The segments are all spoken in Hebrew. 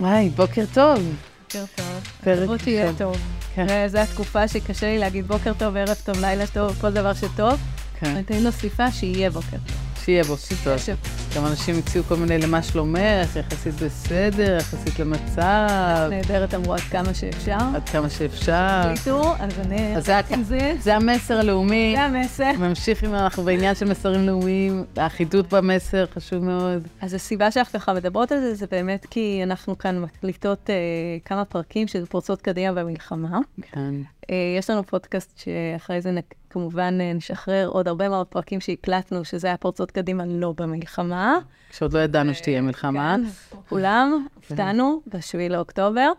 היי, בוקר טוב. בוקר טוב. פרק תהיה אחד. טוב. כן. זו התקופה שקשה לי להגיד בוקר טוב, ערב טוב, לילה טוב, כל דבר שטוב. כן, אני תמיד מוסיפה שיהיה בוקר טוב. שיהיה בוקר טוב. ש- גם אנשים הציעו כל מיני למה שלומך, יחסית בסדר, יחסית למצב, נהדרת אמרו עד כמה שאפשר. עד כמה שאפשר. תחליטו, אז אני... אז זה זה, המסר הלאומי. זה המסר. ממשיך עם אנחנו בעניין של מסרים לאומיים, האחידות במסר חשוב מאוד. אז הסיבה שאנחנו ככה מדברות על זה, זה באמת כי אנחנו כאן מקליטות אה, כמה פרקים של פורצות קדימה במלחמה. כן. אה, יש לנו פודקאסט שאחרי זה נק- כמובן אה, נשחרר עוד הרבה מאוד פרקים שהקלטנו, שזה היה פורצות קדימה לא במלחמה. כשעוד לא ידענו שתהיה מלחמה. כן, כולם, הופתענו ב-7 לאוקטובר.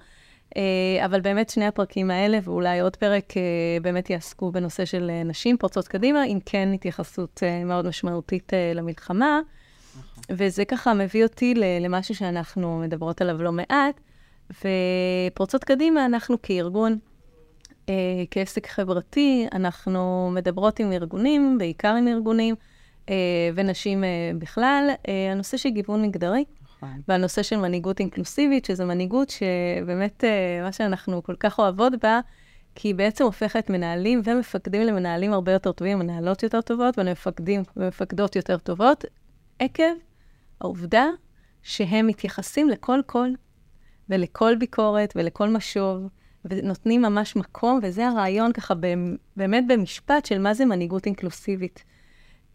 אה, אבל באמת שני הפרקים האלה, ואולי עוד פרק, אה, באמת יעסקו בנושא של אה, נשים פורצות קדימה, עם כן התייחסות אה, מאוד משמעותית אה, למלחמה. וזה ככה מביא אותי למשהו שאנחנו מדברות עליו לא מעט. ופורצות קדימה, אנחנו כארגון, אה, כעסק חברתי, אנחנו מדברות עם ארגונים, בעיקר עם ארגונים, אה, ונשים אה, בכלל, אה, הנושא של גיוון מגדרי. נכון. והנושא של מנהיגות אינקלוסיבית, שזו מנהיגות שבאמת, אה, מה שאנחנו כל כך אוהבות בה, כי היא בעצם הופכת מנהלים ומפקדים למנהלים הרבה יותר טובים, מנהלות יותר טובות ומפקדים ומפקדות יותר טובות, עקב העובדה שהם מתייחסים לכל קול ולכל ביקורת ולכל משוב, ונותנים ממש מקום, וזה הרעיון ככה באמת במשפט של מה זה מנהיגות אינקלוסיבית.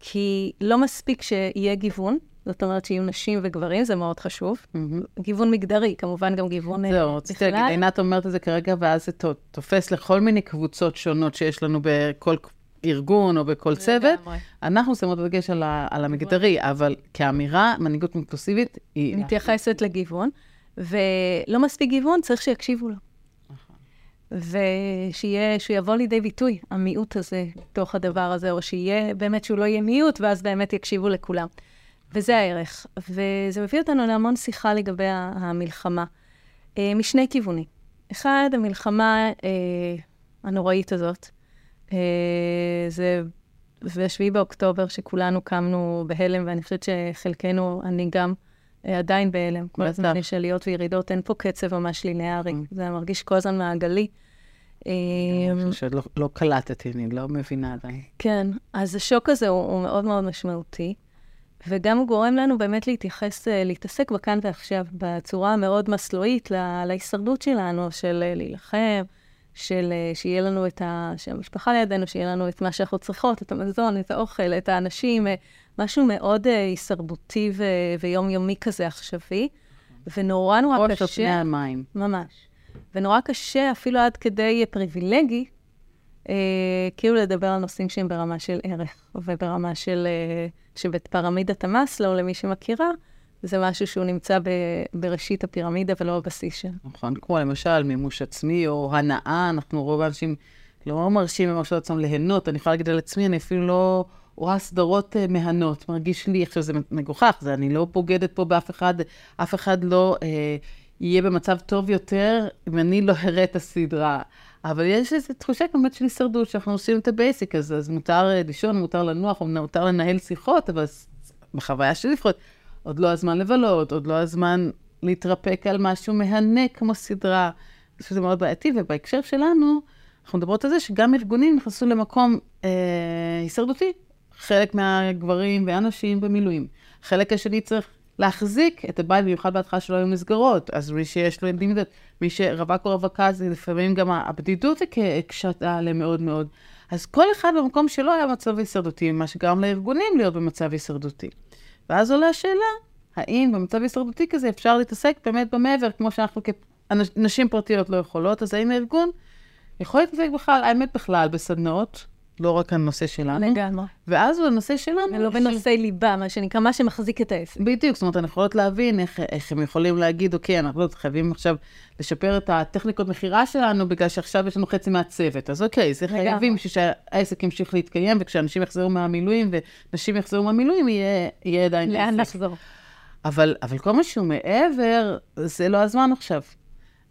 כי לא מספיק שיהיה גיוון, זאת אומרת שיהיו נשים וגברים, זה מאוד חשוב. מהמם. גיוון מגדרי, כמובן גם גיוון אה, זהו, רציתי להגיד, עינת אומרת את זה כרגע, ואז זה תופס לכל מיני קבוצות שונות שיש לנו בכל ארגון או בכל צוות. אנחנו שמות את הדגש על, ה, על המגדרי, אבל כאמירה, מנהיגות אינקלוסיבית היא... מתייחסת לגיוון, ולא מספיק גיוון, צריך שיקשיבו לו. ושיהיה, שהוא יבוא לידי ביטוי, המיעוט הזה, בתוך הדבר הזה, או שיהיה, באמת שהוא לא יהיה מיעוט, ואז באמת יקשיבו לכולם. וזה הערך. וזה מביא אותנו להמון שיחה לגבי המלחמה, אה, משני כיוונים. אחד, המלחמה אה, הנוראית הזאת, אה, זה ב-7 באוקטובר, שכולנו קמנו בהלם, ואני חושבת שחלקנו, אני גם, אה, עדיין בהלם. כל. הזמן יש עליות וירידות, אין פה קצב ממש לינארי. Mm. זה מרגיש כל הזמן מעגלי. אה, שעוד לא, לא קלטתי, אני לא מבינה עדיין. כן, אז השוק הזה הוא, הוא מאוד מאוד משמעותי, וגם הוא גורם לנו באמת להתייחס, אה, להתעסק בכאן ועכשיו, בצורה המאוד מסלואית לה, להישרדות שלנו, של אה, להילחם, של אה, שיהיה לנו את ה... שהמשפחה לידינו, שיהיה לנו את מה שאנחנו צריכות, את המזון, את האוכל, את האנשים, משהו מאוד הישרדותי ו- ויומיומי כזה עכשווי, ונורא נורא ראש על קשה. פני המים. ממש. ונורא קשה, אפילו עד כדי פריבילגי, אה, כאילו לדבר על נושאים שהם ברמה של ערך, וברמה של, אה, שבפירמידת המאסלו, למי שמכירה, זה משהו שהוא נמצא ב, בראשית הפירמידה ולא בבסיס שלה. נכון, כמו למשל מימוש עצמי או הנאה, אנחנו רוב האנשים לא מרשים ממש לעצמם ליהנות. אני יכולה להגיד על עצמי, אני אפילו לא רואה סדרות אה, מהנות. מרגיש לי, עכשיו זה מגוחך, זה, אני לא בוגדת פה באף אחד, אף אחד לא אה, יהיה במצב טוב יותר אם אני לא אראה את הסדרה. אבל יש איזו תחושה באמת של הישרדות, שאנחנו עושים את ה basic הזה, אז מותר אה, לישון, מותר לנוח, או מותר לנהל שיחות, אבל בחוויה שלי לפחות, עוד לא הזמן לבלות, עוד לא הזמן להתרפק על משהו מהנה כמו סדרה. אני חושבת שזה מאוד בעייתי, ובהקשר שלנו, אנחנו מדברות על זה שגם ארגונים נכנסו למקום אה, הישרדותי. חלק מהגברים והנשים במילואים. חלק השני צריך להחזיק את הבית, במיוחד בהתחלה שלא היו מסגרות. אז מי שיש לו ילדים, מי שרווק או רווקה, זה לפעמים גם הבדידות הקשתה עליהם מאוד מאוד. אז כל אחד במקום שלו היה במצב הישרדותי, מה שגרם לארגונים להיות במצב הישרדותי. ואז עולה השאלה, האם במצב הישרדותי כזה אפשר להתעסק באמת במעבר, כמו שאנחנו כנשים פרטיות לא יכולות, אז האם הארגון יכול להתעסק בכלל, האמת בכלל, בסדנאות, לא רק הנושא שלנו, לגמרי. ואז בנושא שלנו, ולא בנושאי ליבה, מה שנקרא, מה שמחזיק את העסק. בדיוק, זאת אומרת, אנחנו יכולות להבין איך, איך הם יכולים להגיד, אוקיי, אנחנו לא חייבים עכשיו לשפר את הטכניקות מכירה שלנו, בגלל שעכשיו יש לנו חצי מהצוות. אז אוקיי, זה לגמרי. חייבים בשביל שהעסק ימשיך להתקיים, וכשאנשים יחזרו מהמילואים ונשים יחזרו מהמילואים, יהיה, יהיה עדיין לאן עסק. לחזור? אבל, אבל כל מה שהוא מעבר, זה לא הזמן עכשיו.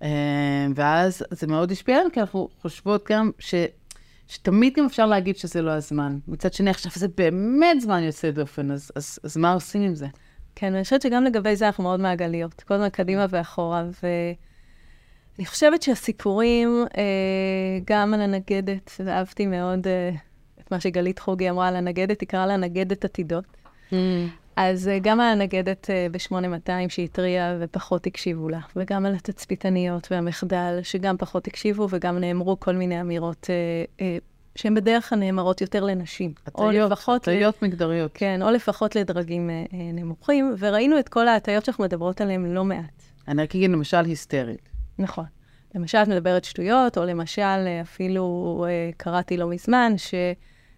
אה, ואז זה מאוד השפיע עלינו, כי אנחנו חושבות גם ש, שתמיד גם אפשר להגיד שזה לא הזמן. מצד שני, עכשיו זה באמת זמן יוצא דופן, אז, אז, אז מה עושים עם זה? כן, ואני חושבת שגם לגבי זה אנחנו מאוד מעגליות, כל הזמן קדימה ואחורה, ואני חושבת שהסיפורים, אה, גם על הנגדת, ואהבתי מאוד אה, את מה שגלית חוגי אמרה על הנגדת, היא קראה לה נגדת עתידות. Mm. אז אה, גם על הנגדת אה, ב-8200 שהתריעה ופחות הקשיבו לה, וגם על התצפיתניות והמחדל, שגם פחות הקשיבו וגם נאמרו כל מיני אמירות אה, שהן בדרך כלל נאמרות יותר לנשים. הטיות, הטיות ל... מגדריות. כן, או לפחות לדרגים נמוכים, וראינו את כל ההטיות שאנחנו מדברות עליהן לא מעט. אני רק אגיד, למשל, היסטרית. נכון. למשל, את מדברת שטויות, או למשל, אפילו קראתי לא מזמן, ש...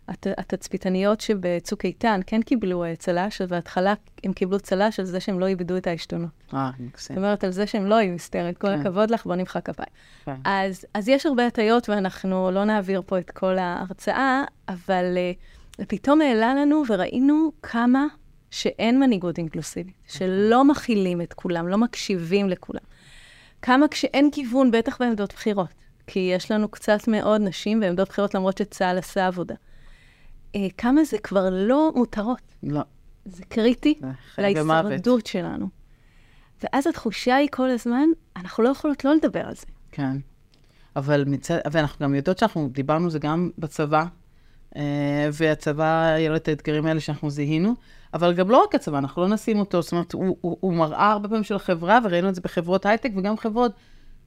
הת, התצפיתניות שבצוק איתן כן קיבלו uh, צל"ש, ובהתחלה הם קיבלו צל"ש על זה שהם לא איבדו את העשתונות. אה, מקסים. זאת אומרת, על זה שהם לא היו היסטרית. כל כן. הכבוד לך, בוא נמחא כפיים. כן. אז, אז יש הרבה הטיות, ואנחנו לא נעביר פה את כל ההרצאה, אבל uh, פתאום העלה לנו וראינו כמה שאין מנהיגות אינקלוסיבית, שלא מכילים את כולם, לא מקשיבים לכולם. כמה כשאין כיוון, בטח בעמדות בחירות. כי יש לנו קצת מאוד נשים בעמדות בחירות, למרות שצה"ל עשה עבודה. אה, כמה זה כבר לא מותרות. לא. זה קריטי להישרדות שלנו. ואז התחושה היא כל הזמן, אנחנו לא יכולות לא לדבר על זה. כן. אבל מצד, ואנחנו גם יודעות שאנחנו דיברנו זה גם בצבא, אה, והצבא, היה לו את האתגרים האלה שאנחנו זיהינו, אבל גם לא רק הצבא, אנחנו לא נשים אותו, זאת אומרת, הוא, הוא, הוא מראה הרבה פעמים של החברה, וראינו את זה בחברות הייטק וגם חברות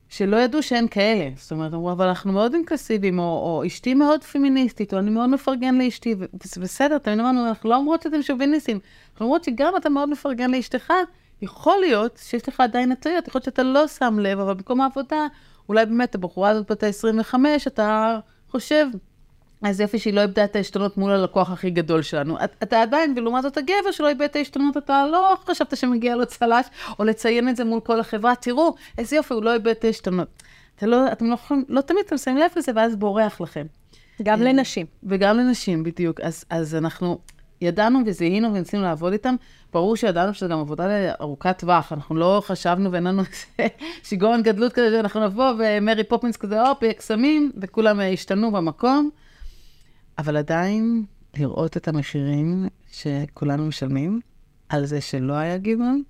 שלא ידעו שאין כאלה. זאת אומרת, אמרו, אבל אנחנו מאוד אינקלסיביים, או, או אשתי מאוד פמיניסטית, או אני מאוד מפרגן לאשתי, וזה בסדר, תמיד אמרנו, אנחנו לא אומרות שאתם שוביניסטים, אנחנו אומרות שגם אתה מאוד מפרגן לאשתך, יכול להיות שיש לך עדיין הטעיות, יכול להיות שאתה לא שם לב, אבל במקום העבודה, אולי באמת הבחורה הזאת בת ה-25, אתה חושב, אז יופי שהיא לא איבדה את העשתונות מול הלקוח הכי גדול שלנו. את, אתה עדיין, ולעומת זאת הגבר שלא איבד את העשתונות, אתה לא חשבת שמגיע לו צל"ש, או לציין את זה מול כל החברה. תראו, איזה יופי, הוא לא איבד את העשתונות. אתה לא, אתם לא יכולים, לא תמיד אתם שמים לב לזה, ואז בורח לכם. גם לנשים. וגם לנשים, בדיוק. אז, אז אנחנו ידענו וזיהינו וניסינו לעבוד איתם. ברור שידענו שזו גם עבודה ארוכת טווח. אנחנו לא חשבנו ואין לנו שיגעון גדלות כזה, שאנחנו נבוא ומרי פופינס כזה, הופ, קסמים, וכולם השתנו במקום. אבל עדיין לראות את המחירים שכולנו משלמים על זה שלא היה גיוון,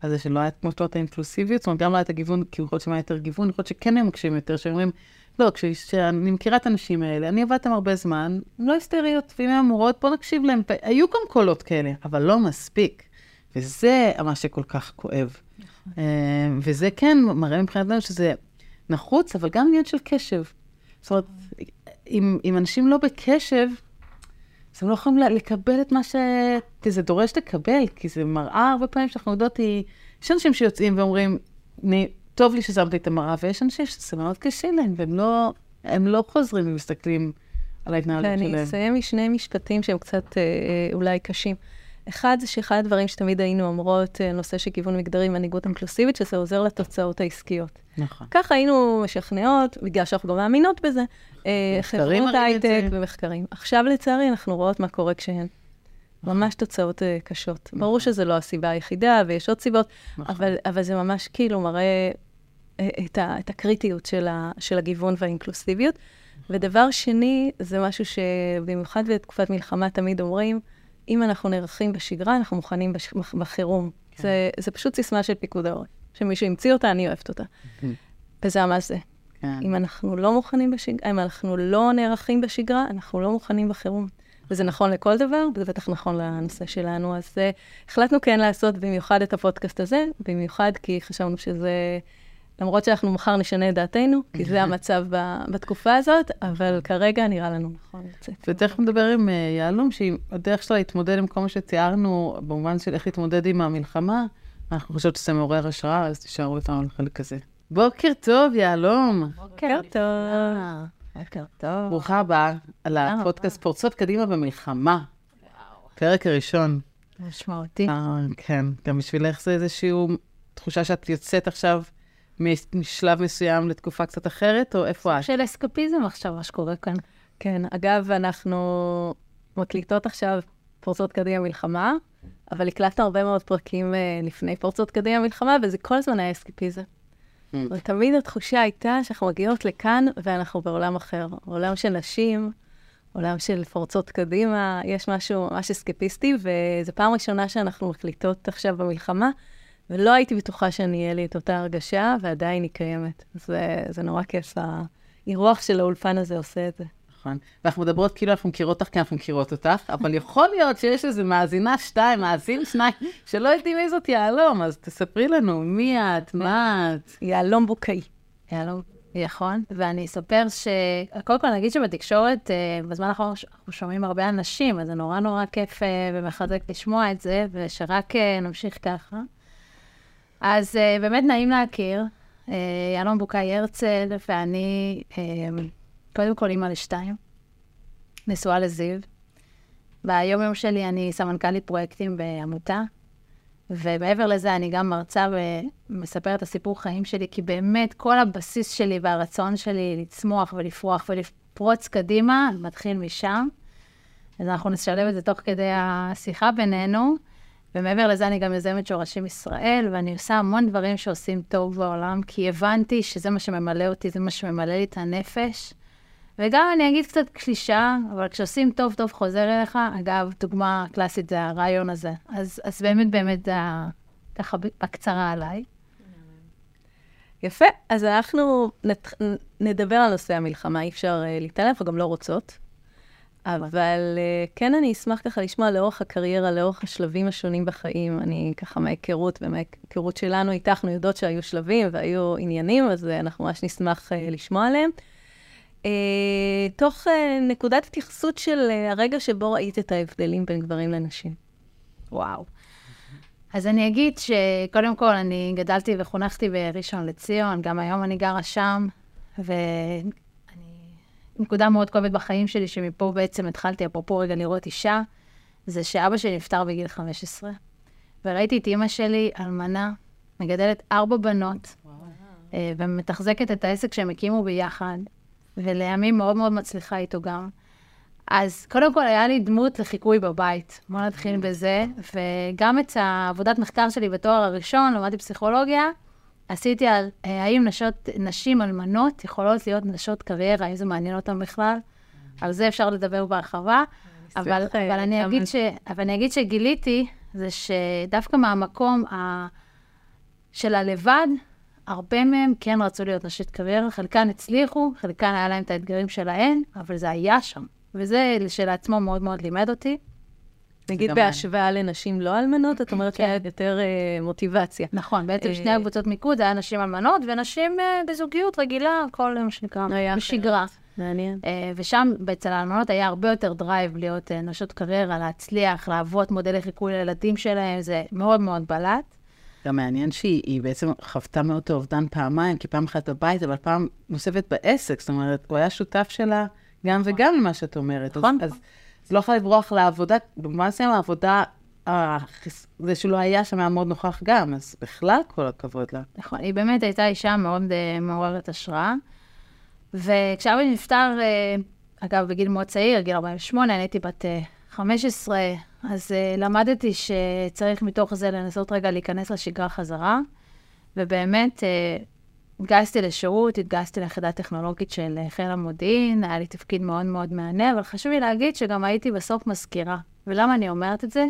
על זה שלא היה כמו שעות האינקלוסיביות, זאת אומרת, גם לא היה את הגיוון, כי יכול להיות שמה יותר גיוון, יכול להיות שכן הם מקשים יותר, שאומרים, לא, כשאני מכירה את הנשים האלה, אני עבדתם הרבה זמן, הן לא היסטריות, ואם הן אמורות, בוא נקשיב להן. היו גם קולות כאלה, אבל לא מספיק. וזה מה שכל כך כואב. נכון. אה, וזה כן מראה מבחינתנו שזה נחוץ, אבל גם עניין של קשב. זאת אומרת, אם, אם אנשים לא בקשב, אז הם לא יכולים לקבל את מה ש... זה דורש לקבל, כי זה מראה הרבה פעמים שאנחנו יודעות, היא... יש אנשים שיוצאים ואומרים, טוב לי ששמתי את המראה, ויש אנשים שזה מאוד קשה להם, והם לא, הם לא חוזרים ומסתכלים על ההתנהלות שלהם. אני אסיים משני משפטים שהם קצת אה, אה, אולי קשים. אחד זה שאחד הדברים שתמיד היינו אומרות, אה, נושא של כיוון מגדרי ומנהיגות אינקלוסיבית, שזה עוזר לתוצאות העסקיות. נכון. ככה היינו משכנעות, בגלל שאנחנו גם מאמינות בזה, אה, חברות הייטק ומחקרים. עכשיו, לצערי, אנחנו רואות מה קורה כשהן. נכון. ממש תוצאות uh, קשות. נכון. ברור שזו לא הסיבה היחידה, ויש עוד סיבות, נכון. אבל, אבל זה ממש כאילו מראה את, ה, את הקריטיות של, ה, של הגיוון והאינקלוסיביות. ודבר שני, זה משהו שבמיוחד בתקופת מלחמה תמיד אומרים, אם אנחנו נערכים בשגרה, אנחנו מוכנים בש... בחירום. כן. זה, זה פשוט סיסמה של פיקוד העורף. שמישהו המציא אותה, אני אוהבת אותה. וזה המעשה. כן. אם אנחנו לא מוכנים בשגרה, אם אנחנו לא נערכים בשגרה, אנחנו לא מוכנים בחירום. וזה נכון לכל דבר, וזה בטח נכון לנושא שלנו. אז uh, החלטנו כן לעשות במיוחד את הפודקאסט הזה, במיוחד כי חשבנו שזה... למרות שאנחנו מחר נשנה את דעתנו, כי זה המצב ב, בתקופה הזאת, אבל כרגע נראה לנו נכון לצאת. ותכף נדבר עם uh, יהלום, שהדרך שלה להתמודד עם כל מה שתיארנו, במובן של איך להתמודד עם המלחמה, אנחנו חושבות שזה מעורר השראה, אז תישארו איתנו על החלק הזה. בוקר טוב, יהלום. בוקר טוב. בוקר טוב. ברוכה הבאה על הפודקאסט פורצות קדימה במלחמה. פרק הראשון. משמעותי. אה, כן, גם בשבילך זה איזושהי תחושה שאת יוצאת עכשיו משלב מסוים לתקופה קצת אחרת, או איפה את? של אסקפיזם עכשיו, מה שקורה כאן. כן, אגב, אנחנו מקליטות עכשיו פורצות קדימה מלחמה, אבל הקלטנו הרבה מאוד פרקים uh, לפני פורצות קדימה מלחמה, וזה כל הזמן היה אסקפיזם. Mm. ותמיד התחושה הייתה שאנחנו מגיעות לכאן ואנחנו בעולם אחר. עולם של נשים, עולם של פורצות קדימה, יש משהו ממש אסקפיסטי, וזו פעם ראשונה שאנחנו מחליטות עכשיו במלחמה, ולא הייתי בטוחה שאני אהיה לי את אותה הרגשה, ועדיין היא קיימת. זה, זה נורא כיף, האירוח של האולפן הזה עושה את זה. נכון. ואנחנו מדברות כאילו אנחנו מכירות אותך כי אנחנו מכירות אותך, אבל יכול להיות שיש איזה מאזינה שתיים, מאזין שניים, שלא יודעים מי זאת יהלום, אז תספרי לנו, מי את, מה את? יהלום בוקאי. יהלום, נכון. ואני אספר ש... קודם כל נגיד שבתקשורת, אה, בזמן האחרון אנחנו שומעים הרבה אנשים, אז זה נורא נורא כיף אה, ומחזק לשמוע את זה, ושרק אה, נמשיך ככה. אז באמת נעים להכיר. יהלום בוקאי הרצל, ואני קודם כל אימא לשתיים, נשואה לזיו. ביום יום שלי אני סמנכ"לית פרויקטים בעמותה, ומעבר לזה אני גם מרצה ומספרת את הסיפור חיים שלי, כי באמת כל הבסיס שלי והרצון שלי לצמוח ולפרוח ולפרוץ קדימה מתחיל משם. אז אנחנו נשלב את זה תוך כדי השיחה בינינו. ומעבר לזה אני גם יוזמת שורשים ישראל, ואני עושה המון דברים שעושים טוב בעולם, כי הבנתי שזה מה שממלא אותי, זה מה שממלא לי את הנפש. וגם אני אגיד קצת קלישה, אבל כשעושים טוב, טוב חוזר אליך. אגב, דוגמה קלאסית זה הרעיון הזה. אז, אז באמת, באמת, זה ככה בקצרה עליי. יפה, אז אנחנו נת... נדבר על נושא המלחמה, אי אפשר uh, להתעלם, וגם לא רוצות. אבל uh, כן, אני אשמח ככה לשמוע לאורך הקריירה, לאורך השלבים השונים בחיים. אני ככה מההיכרות ומההיכרות שלנו איתך, אנחנו יודעות שהיו שלבים והיו עניינים, אז uh, אנחנו ממש נשמח uh, לשמוע עליהם. אה, תוך אה, נקודת התייחסות של אה, הרגע שבו ראית את ההבדלים בין גברים לנשים. וואו. אז אני אגיד שקודם כל, אני גדלתי וחונכתי בראשון לציון, גם היום אני גרה שם, ואני... נקודה מאוד כואבת בחיים שלי, שמפה בעצם התחלתי, אפרופו רגע לראות אישה, זה שאבא שלי נפטר בגיל 15, וראיתי את אימא שלי, אלמנה, מגדלת ארבע בנות, וואו. ומתחזקת את העסק שהם הקימו ביחד, ולימים מאוד מאוד מצליחה איתו גם. אז קודם כל היה לי דמות לחיקוי בבית, בוא נתחיל בזה, וגם את העבודת מחקר שלי בתואר הראשון, למדתי פסיכולוגיה, עשיתי על אה, האם נשות, נשים אלמנות יכולות להיות נשות קריירה, האם זה מעניין אותן בכלל. על זה אפשר לדבר בהרחבה, אבל, אבל, אני אגיד ש, אבל אני אגיד שגיליתי, זה שדווקא מהמקום ה, של הלבד, הרבה מהם כן רצו להיות נשית קריירה, חלקן הצליחו, חלקן היה להם את האתגרים שלהן, אבל זה היה שם. וזה שלעצמו מאוד מאוד לימד אותי. נגיד בהשוואה לנשים לא אלמנות, את אומרת שהיה כן. יותר אה, מוטיבציה. נכון, בעצם שני אה, הקבוצות מיקוד, היה נשים אלמנות ונשים אה, בזוגיות רגילה, כל מה שנקרא, בשגרה. מעניין. ושם, אצל האלמנות היה הרבה יותר drive להיות נשות קריירה, להצליח, להוות מודלי חיקוי לילדים שלהם, זה מאוד מאוד בלט. גם מעניין שהיא בעצם חוותה מאוד את האובדן פעמיים, כי פעם אחת בבית, אבל פעם נוספת בעסק. זאת אומרת, הוא היה שותף שלה גם. וגם למה שאת אומרת. נכון. אז, אז לא יכולה לברוח לעבודה, במובן מסוים העבודה, זה שהוא לא היה שם היה מאוד נוכח גם, אז בכלל כל הכבוד לה. נכון, היא באמת הייתה אישה מאוד uh, מעוררת השראה. וכשאבא נפטר, uh, אגב, בגיל מאוד צעיר, גיל 48, אני הייתי בת uh, 15, אז למדתי שצריך מתוך זה לנסות רגע להיכנס לשגרה חזרה, ובאמת התגייסתי לשירות, התגייסתי ליחידה טכנולוגית של חיל המודיעין, היה לי תפקיד מאוד מאוד מהנה, אבל חשוב לי להגיד שגם הייתי בסוף מזכירה. ולמה אני אומרת את זה?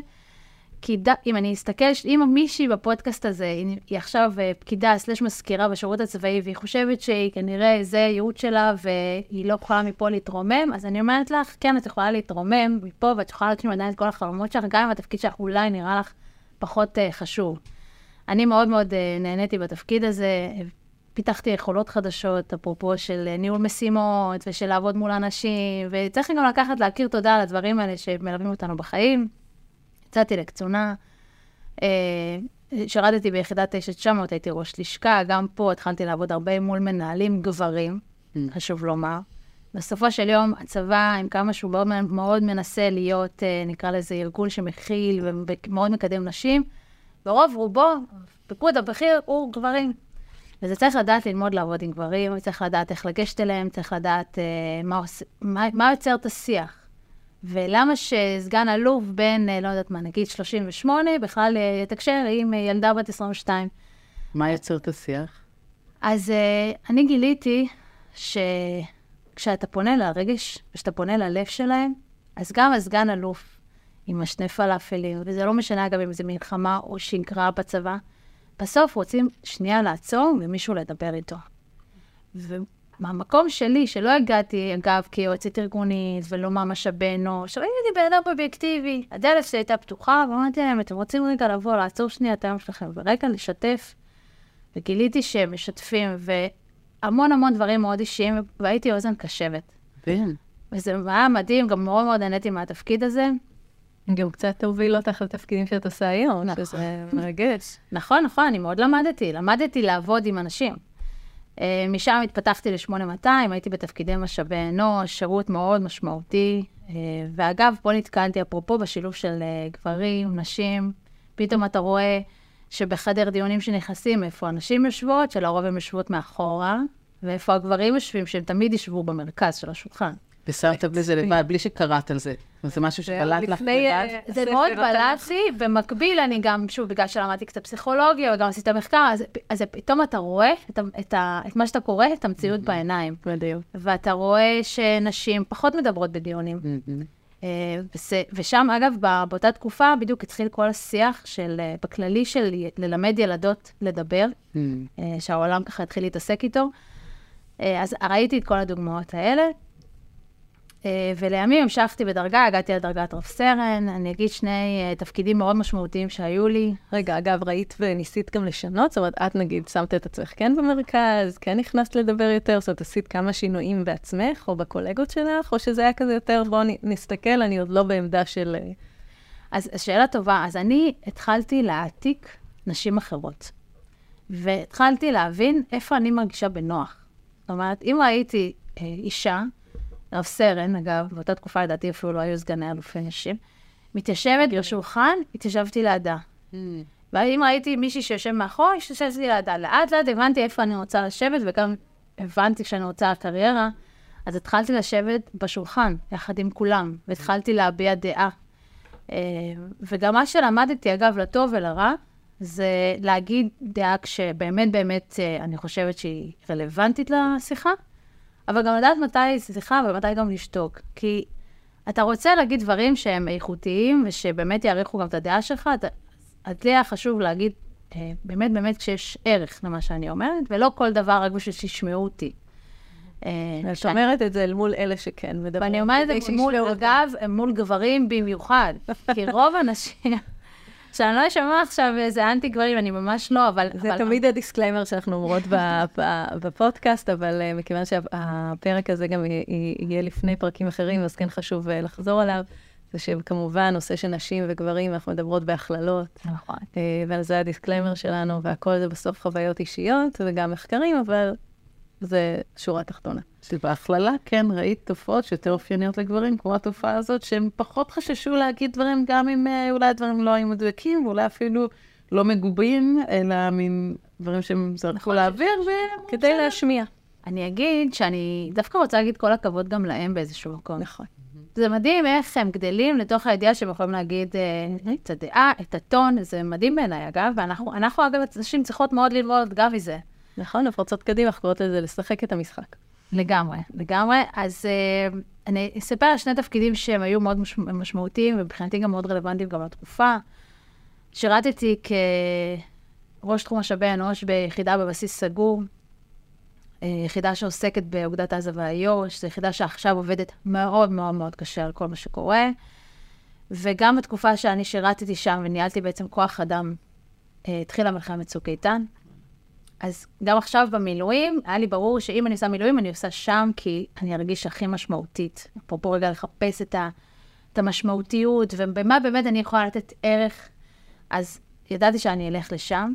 כי ד... אם אני אסתכל, אם מישהי בפודקאסט הזה, היא עכשיו אה, פקידה סלש מזכירה בשירות הצבאי, והיא חושבת שהיא כנראה, זה הייעוד שלה, והיא לא יכולה מפה להתרומם, אז אני אומרת לך, כן, את יכולה להתרומם מפה, ואת יכולה להגשים עדיין את כל החלומות שלך, גם אם התפקיד שלך אולי נראה לך פחות uh, חשוב. אני מאוד מאוד uh, נהניתי בתפקיד הזה, פיתחתי יכולות חדשות, אפרופו של ניהול משימות, ושל לעבוד מול אנשים, וצריך גם לקחת, להכיר תודה על הדברים האלה שמלווים אותנו בחיים. יצאתי לקצונה, אה, שירתתי ביחידת 9900, הייתי ראש לשכה, גם פה התחלתי לעבוד הרבה מול מנהלים גברים, mm. חשוב לומר. בסופו של יום, הצבא, עם כמה שהוא מאוד, מאוד מנסה להיות, אה, נקרא לזה, ארגון שמכיל ומאוד מקדם נשים, ברוב רובו, פיקוד הבכיר הוא גברים. וזה צריך לדעת ללמוד לעבוד עם גברים, צריך לדעת איך לגשת אליהם, צריך לדעת אה, מה, מה, מה יוצר את השיח. ולמה שסגן אלוף בן, אה, לא יודעת מה, נגיד 38, בכלל אה, יתקשר עם ילדה בת 22. מה יוצר את השיח? אז uh, אני גיליתי ש... כשאתה פונה לרגש, כשאתה פונה ללב שלהם, אז גם הסגן אלוף עם השני פלאפלים, וזה לא משנה אגב אם זה מלחמה או שגרה בצבא, בסוף רוצים שנייה לעצור ומישהו לדבר איתו. ומהמקום שלי, שלא הגעתי, אגב, כיועצת ארגונית ולא מהמשאבי אנוש, ראיתי בן אדם אובייקטיבי, הדלת שלי הייתה פתוחה, ואמרתי להם, אתם רוצים רגע לבוא, לעצור שנייה את היום שלכם, ורגע לשתף. וגיליתי שהם משתפים, והמון המון דברים מאוד אישיים, והייתי אוזן קשבת. כן. וזה היה מדהים, גם מאוד מאוד נהניתי מהתפקיד הזה. גם קצת תוביל אותך לתפקידים שאת עושה היום, נכון. שזה מרגש. נכון, נכון, אני מאוד למדתי. למדתי לעבוד עם אנשים. אה, משם התפתחתי ל-8200, הייתי בתפקידי משאבי אנוש, שירות מאוד משמעותי. אה, ואגב, פה נתקלתי, אפרופו, בשילוב של אה, גברים, נשים. פתאום אתה רואה שבחדר דיונים שנכנסים, איפה הנשים יושבות, שלרוב הן יושבות מאחורה, ואיפה הגברים יושבים, שהם תמיד ישבו במרכז של השולחן. ושמת לזה לבד, בלי שקראת על זה. זה משהו שבלט לך לבד. אה, זה מאוד התנ"ך. בלט לי, במקביל אני גם, שוב, בגלל שלמדתי קצת פסיכולוגיה וגם עשית מחקר, אז, אז פתאום אתה רואה את, מה שאתה קורא, את המציאות בעיניים. בדיוק. ואתה רואה שנשים פחות מדברות בדיונים. אה, ושם, אגב, באותה תקופה בדיוק התחיל כל השיח של, אה, בכללי של ללמד ילדות לדבר, שהעולם ככה התחיל להתעסק איתו. אז ראיתי את כל הדוגמאות האלה, ולימים המשכתי בדרגה, הגעתי לדרגת רב סרן, אני אגיד שני אה, תפקידים מאוד משמעותיים שהיו לי. רגע, אגב, ראית וניסית גם לשנות? זאת אומרת, את נגיד שמת את עצמך כן במרכז, כן נכנסת לדבר יותר, זאת אומרת, עשית כמה שינויים בעצמך או בקולגות שלך, או שזה היה כזה יותר, בואו נסתכל, אני עוד לא בעמדה של... אה, אז שאלה טובה. אז אני התחלתי להעתיק נשים אחרות, והתחלתי להבין איפה אני מרגישה בנוח. זאת אומרת, אם ראיתי אה, אישה, רב סרן, אגב, באותה תקופה לדעתי אפילו לא היו סגני אלופי נשים, מתיישבת בשולחן, התיישבתי לידה. ואם ראיתי מישהי שיושב מאחור, התיישבתי לידה. לאט לאט הבנתי איפה אני רוצה לשבת, וגם הבנתי שאני רוצה קריירה, אז התחלתי לשבת בשולחן, יחד עם כולם, והתחלתי להביע דעה. אה, וגם מה שלמדתי, אגב, לטוב ולרע, זה להגיד דעה כשבאמת באמת אה, אני חושבת שהיא רלוונטית לשיחה, אבל גם לדעת מתי שיחה ומתי גם לשתוק. כי אתה רוצה להגיד דברים שהם איכותיים ושבאמת יעריכו גם את הדעה שלך, אתה- אז לי היה חשוב להגיד אה, באמת באמת כשיש ערך למה שאני אומרת, ולא כל דבר רק בשביל שישמעו אותי. אה, את אומרת את זה אל מול אלה שכן מדברים. ואני אומרת את זה מול. אגב, מול גברים במיוחד. כי רוב האנשים, שאני לא אשמע עכשיו איזה אנטי גברים, אני ממש לא, אבל... זה אבל- תמיד ה disclaimer שאנחנו אומרות בפודקאסט, אבל אה, מכיוון שהפרק הזה גם יהיה לפני פרקים אחרים, אז כן חשוב אה, לחזור עליו. זה שכמובן, נושא של נשים וגברים, אנחנו מדברות בהכללות. נכון. אה, ועל זה ה disclaimer שלנו, והכל זה בסוף חוויות אישיות וגם מחקרים, אבל זה שורה תחתונה. שבהכללה, כן, ראית תופעות שיותר אופייניות לגברים, כמו התופעה הזאת, שהם פחות חששו להגיד דברים, גם אם אה, אולי הדברים לא היו מדויקים, ואולי אפילו לא מגובים, אלא מין דברים שהם זרקו לאוויר, ו... כדי להשמיע. אני אגיד שאני דווקא רוצה להגיד כל הכבוד גם להם באיזשהו מקום. נכון. זה מדהים איך הם גדלים לתוך הידיעה שהם יכולים להגיד אה, את הדעה, את הטון, זה מדהים בעיניי, אגב, ואנחנו, אנחנו, אגב, נשים צריכות מאוד ללמוד גם מזה. נכון, הפרצות קדימה, אנחנו קוראות לזה לשחק את המשחק. לגמרי, לגמרי. אז uh, אני אספר על שני תפקידים שהם היו מאוד מש... משמעותיים, ומבחינתי גם מאוד רלוונטיים גם לתקופה. שירתתי כראש תחום משאבי אנוש ביחידה בבסיס סגור, אה, יחידה שעוסקת באוגדת עזה והיו"ש, זו יחידה שעכשיו עובדת מאוד מאוד מאוד קשה על כל מה שקורה. וגם בתקופה שאני שירתתי שם וניהלתי בעצם כוח אדם, אה, התחילה מלחמת צוק איתן. אז גם עכשיו במילואים, היה לי ברור שאם אני עושה מילואים, אני עושה שם, כי אני ארגיש הכי משמעותית. אפרופו רגע לחפש את, ה, את המשמעותיות, ובמה באמת אני יכולה לתת ערך. אז ידעתי שאני אלך לשם,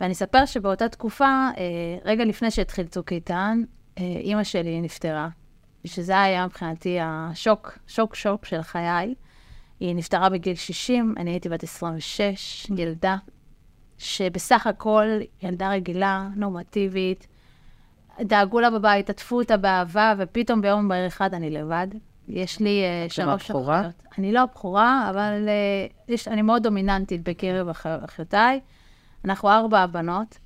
ואני אספר שבאותה תקופה, אה, רגע לפני שהתחיל צוק איתן, אה, אימא שלי נפטרה, שזה היה מבחינתי השוק, שוק שוק של חיי. היא נפטרה בגיל 60, אני הייתי בת 26, ילדה. שבסך הכל ילדה רגילה, נורמטיבית, דאגו לה בבית, עטפו אותה באהבה, ופתאום ביום בהיר אחד אני לבד. יש לי uh, שלוש? אחיות. אני לא הבכורה, אבל uh, יש, אני מאוד דומיננטית בקרב אח- אחיותיי. אנחנו ארבע בנות,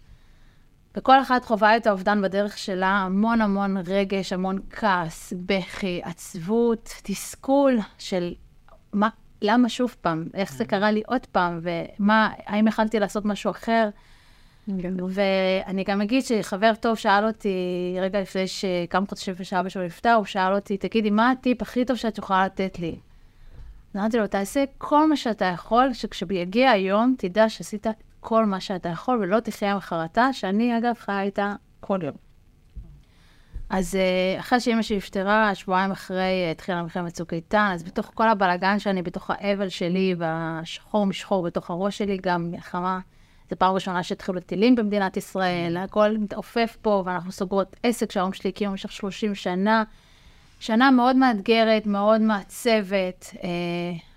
וכל אחת חווה את האובדן בדרך שלה, המון המון רגש, המון כעס, בכי, עצבות, תסכול של מה, למה שוב פעם, איך זה קרה לי עוד פעם, ומה, האם יכלתי לעשות משהו אחר? ואני גם אגיד שחבר טוב שאל אותי, רגע לפני שכמה חודשים שאבא שלו נפטר, הוא שאל אותי, תגידי, מה הטיפ הכי טוב שאת יכולה לתת לי? אמרתי לו, תעשה כל מה שאתה יכול, שכשיגיע היום, תדע שעשית כל מה שאתה יכול, ולא תחיה עם חרטה, שאני אגב חיה איתה כל יום. אז אה, אחרי שאימא שלי נפטרה, שבועיים אחרי אה, התחילה מלחמת צוק איתן, אז בתוך כל הבלאגן שאני, בתוך האבל שלי והשחור משחור בתוך הראש שלי, גם מלחמה, זו פעם ראשונה שהתחילו טילים במדינת ישראל, הכל מתעופף פה, ואנחנו סוגרות עסק שההורים שלי הקימו במשך 30 שנה. שנה מאוד מאתגרת, מאוד מעצבת. אה,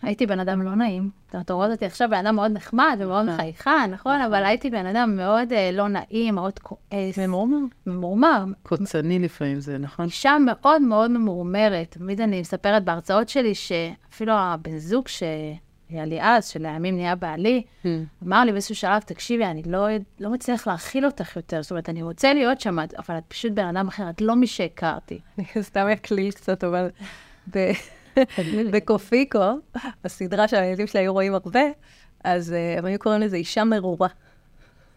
הייתי בן אדם לא נעים. אתה רואה אותי עכשיו בן אדם מאוד נחמד ומאוד כן. חייכן, נכון? אבל הייתי בן אדם מאוד אה, לא נעים, מאוד כועס. ממורמר? ממורמר. קוצני לפעמים זה, נכון? אישה מאוד מאוד ממורמרת. תמיד אני מספרת בהרצאות שלי שאפילו הבן זוג ש... היה לי אז, שלימים נהיה בעלי, mm. אמר לי באיזשהו שלב, תקשיבי, אני לא, לא מצליח להכיל אותך יותר, זאת אומרת, אני רוצה להיות שם, אבל את פשוט בן אדם אחר, את לא מי שהכרתי. אני סתם אקליל קצת, אבל בקופיקו, בסדרה שהילדים שלי היו רואים הרבה, אז הם היו קוראים לזה אישה מרורה.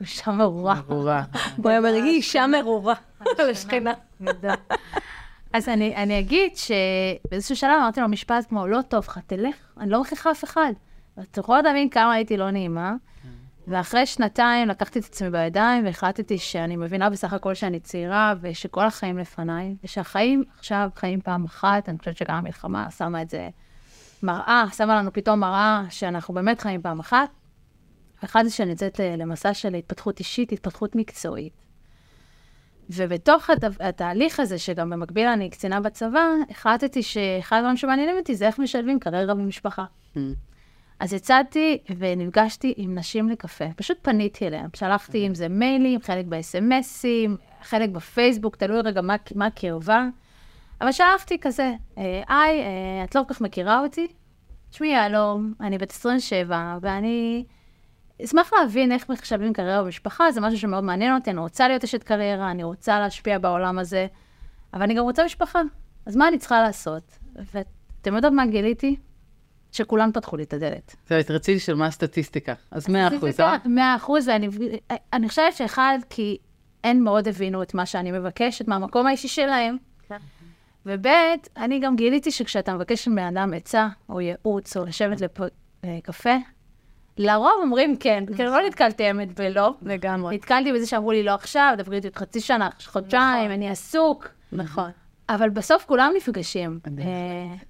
אישה מרורה. מרורה. הוא היה אומר, היא אישה מרורה, לשכנה. אז אני, אני אגיד שבאיזשהו שלב אמרתי לו משפט כמו, לא טוב לך, תלך, אני לא מכריחה אף אחד. אתה יכול להבין כמה הייתי לא נעימה. ואחרי שנתיים לקחתי את עצמי בידיים והחלטתי שאני מבינה בסך הכל שאני צעירה ושכל החיים לפניי, ושהחיים עכשיו חיים פעם אחת, אני חושבת שגם המלחמה שמה את זה מראה, שמה לנו פתאום מראה שאנחנו באמת חיים פעם אחת. והחלטתי שאני יוצאת למסע של התפתחות אישית, התפתחות מקצועית. ובתוך הת... התהליך הזה, שגם במקביל אני קצינה בצבא, החלטתי שאחד הדברים שמעניינים אותי זה איך משלבים קריירה במשפחה. Mm. אז יצאתי ונפגשתי עם נשים לקפה, פשוט פניתי אליהן, שלחתי עם זה מיילים, חלק ב-SMSים, חלק בפייסבוק, תלוי רגע מה, מה הקרבה, אבל שלחתי כזה, אה, היי, אה, את לא כל כך מכירה אותי? תשמעי, יהלום, אני בת 27, ואני אשמח להבין איך מחשבים קריירה במשפחה, זה משהו שמאוד מעניין אותי, אני רוצה להיות אשת קריירה, אני רוצה להשפיע בעולם הזה, אבל אני גם רוצה משפחה, אז מה אני צריכה לעשות? ואתם יודעות מה גיליתי? שכולם פתחו לי את הדלת. זה רציתי של מה הסטטיסטיקה, אז 100 אחוז, אה? 100 אחוז, ואני חושבת שאחד, כי הם מאוד הבינו את מה שאני מבקשת מהמקום האישי שלהם. כן. וב', אני גם גיליתי שכשאתה מבקש מבן אדם עצה, או ייעוץ, או לשבת לקפה, לרוב אומרים כן, כי לא נתקלתי אמת בלא. לגמרי. נתקלתי בזה שאמרו לי לא עכשיו, דברי איתי עוד חצי שנה, חודשיים, נכון. אני עסוק. נכון. אבל בסוף כולם נפגשים, אה,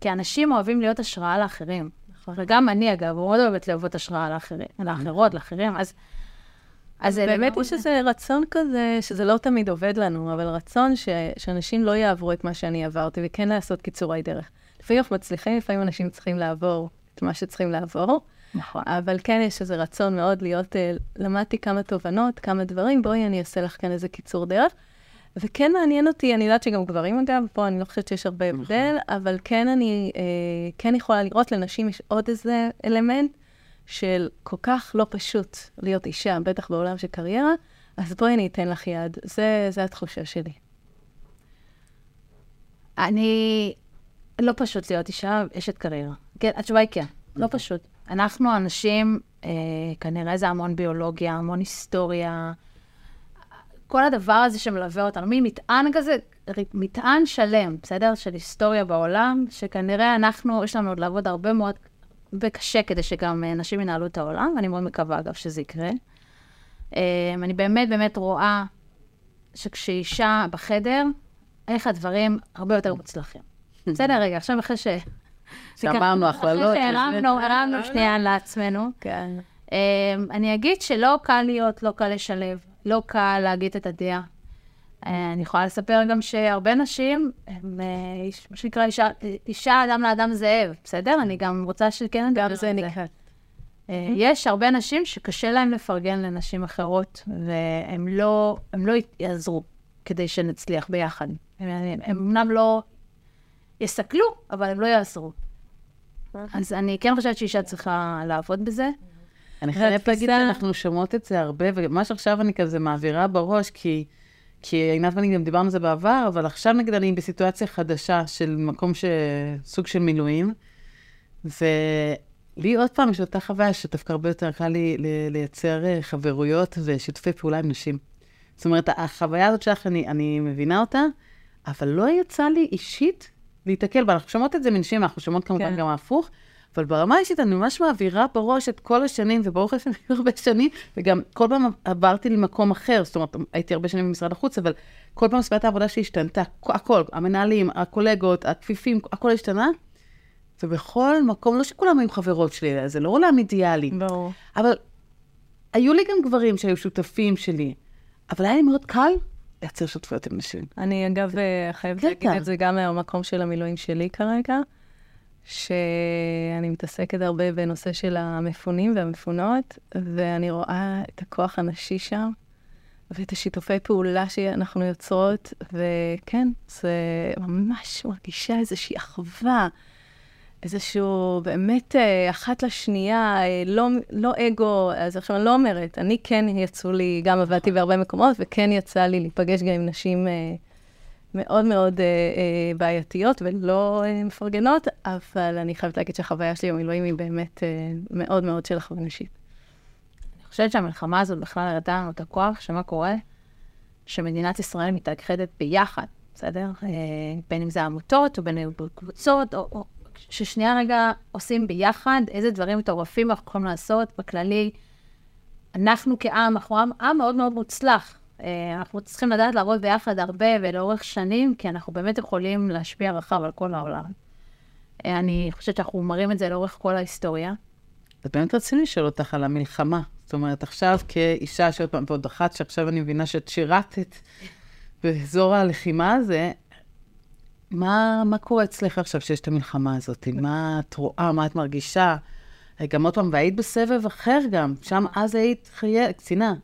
כי אנשים אוהבים להיות השראה לאחרים. נכון. וגם אני, אגב, מאוד אוהבת להוות השראה לאחרים, לאחרות, לאחרים, אז... אז באמת יש איזה רצון כזה, שזה לא תמיד עובד לנו, אבל רצון ש, שאנשים לא יעברו את מה שאני עברתי, וכן לעשות קיצורי דרך. לפעמים אנחנו מצליחים, לפעמים אנשים צריכים לעבור את מה שצריכים לעבור. נכון. אבל כן יש איזה רצון מאוד להיות, uh, למדתי כמה תובנות, כמה דברים, בואי אני אעשה לך כאן איזה קיצור דרך. וכן מעניין אותי, אני יודעת שגם גברים אגב, פה אני לא חושבת שיש הרבה נכון. הבדל, אבל כן אני אה, כן יכולה לראות, לנשים יש עוד איזה אלמנט של כל כך לא פשוט להיות אישה, בטח בעולם של קריירה, אז בואי אני אתן לך יד. זה, זה התחושה שלי. אני, לא פשוט להיות אישה, אשת קריירה. כן, התשובה היא כן, לא נכון. פשוט. אנחנו אנשים, אה, כנראה זה המון ביולוגיה, המון היסטוריה, כל הדבר הזה שמלווה אותנו, מין מטען כזה, מטען שלם, בסדר? של היסטוריה בעולם, שכנראה אנחנו, יש לנו עוד לעבוד הרבה מאוד וקשה כדי שגם אה, נשים ינהלו את העולם, ואני מאוד מקווה, אגב, שזה יקרה. אה, אני באמת באמת רואה שכשאישה בחדר, איך הדברים הרבה יותר מוצלחים. בסדר, רגע, עכשיו אחרי ש... שאמרנו הכללות. אחרי שהרמנו, הרמנו שנייה לעצמנו. כן. אני אגיד שלא קל להיות, לא קל לשלב. לא קל להגיד את הדעה. אה, אני יכולה לספר גם שהרבה נשים, הם, אה, מה שנקרא אישה, אישה אדם לאדם זאב, בסדר? אני גם רוצה שכן... גם זה נקרא. אה, יש הרבה נשים שקשה להן לפרגן לנשים אחרות, והם לא, לא יעזרו כדי שנצליח ביחד. הם אמנם לא יסכלו, אבל הם לא יעזרו. אז אני כן חושבת שאישה צריכה לעבוד בזה. אני חייבת להגיד שאנחנו שומעות את זה הרבה, ומה שעכשיו אני כזה מעבירה בראש, כי, כי עינת ואני גם דיברנו על זה בעבר, אבל עכשיו נגיד אני בסיטואציה חדשה של מקום ש... סוג של מילואים, ולי עוד פעם יש אותה חוויה שדווקא הרבה יותר קל לי ל- לייצר אה, חברויות ושיתופי פעולה עם נשים. זאת אומרת, החוויה הזאת שלך, אני, אני מבינה אותה, אבל לא יצא לי אישית להיתקל בה. אנחנו שומעות את זה מנשים, אנחנו שומעות כמובן כן. גם ההפוך, אבל ברמה האישית אני ממש מעבירה בראש את כל השנים, וברוך השם הרבה שנים, וגם כל פעם עברתי למקום אחר, זאת אומרת, הייתי הרבה שנים במשרד החוץ, אבל כל פעם סביבת העבודה שלי השתנתה, הכל, המנהלים, הקולגות, הכפיפים, הכל השתנה, ובכל מקום, לא שכולם היו חברות שלי, זה לא עולם אידיאלי, ברור. אבל היו לי גם גברים שהיו שותפים שלי, אבל היה לי מאוד קל לייצר שותפויות עם נשים. אני אגב אה, חייבת בטח. להגיד את זה גם מהמקום של המילואים שלי כרגע, שאני מתעסקת הרבה בנושא של המפונים והמפונות, ואני רואה את הכוח הנשי שם, ואת השיתופי פעולה שאנחנו יוצרות, וכן, זה ממש מרגישה איזושהי אחווה. איזשהו באמת אה, אחת לשנייה, אה, לא, לא אגו, אז עכשיו אני לא אומרת, אני כן יצאו לי, גם עבדתי בהרבה מקומות, וכן יצא לי להיפגש גם עם נשים אה, מאוד מאוד בעייתיות ולא מפרגנות, אבל אני חייבת להגיד שהחוויה שלי במילואים היא באמת מאוד מאוד של אחווה נשית. אני חושבת שהמלחמה הזאת בכלל הראתה לנו את הכוח, שמה קורה? שמדינת ישראל מתאחדת ביחד, בסדר? בין אם זה עמותות, או בין אם זה קבוצות, או, או ששנייה רגע עושים ביחד איזה דברים מטורפים אנחנו יכולים לעשות בכללי. אנחנו כעם, אנחנו עם, עם מאוד מאוד מוצלח. אה, אנחנו צריכים לדעת לעבוד ביחד הרבה ולאורך שנים, כי אנחנו באמת יכולים להשפיע רחב על כל העולם. אה, אני חושבת שאנחנו מראים את זה לאורך כל ההיסטוריה. אז באמת רציתי לשאול אותך על המלחמה. זאת אומרת, עכשיו כאישה שעוד פעם, ועוד אחת שעכשיו אני מבינה שאת שירתת באזור הלחימה הזה, מה, מה קורה אצלך עכשיו שיש את המלחמה הזאת? מה את רואה, מה את מרגישה? גם עוד פעם, והיית בסבב אחר גם, שם אז היית חיי, קצינה.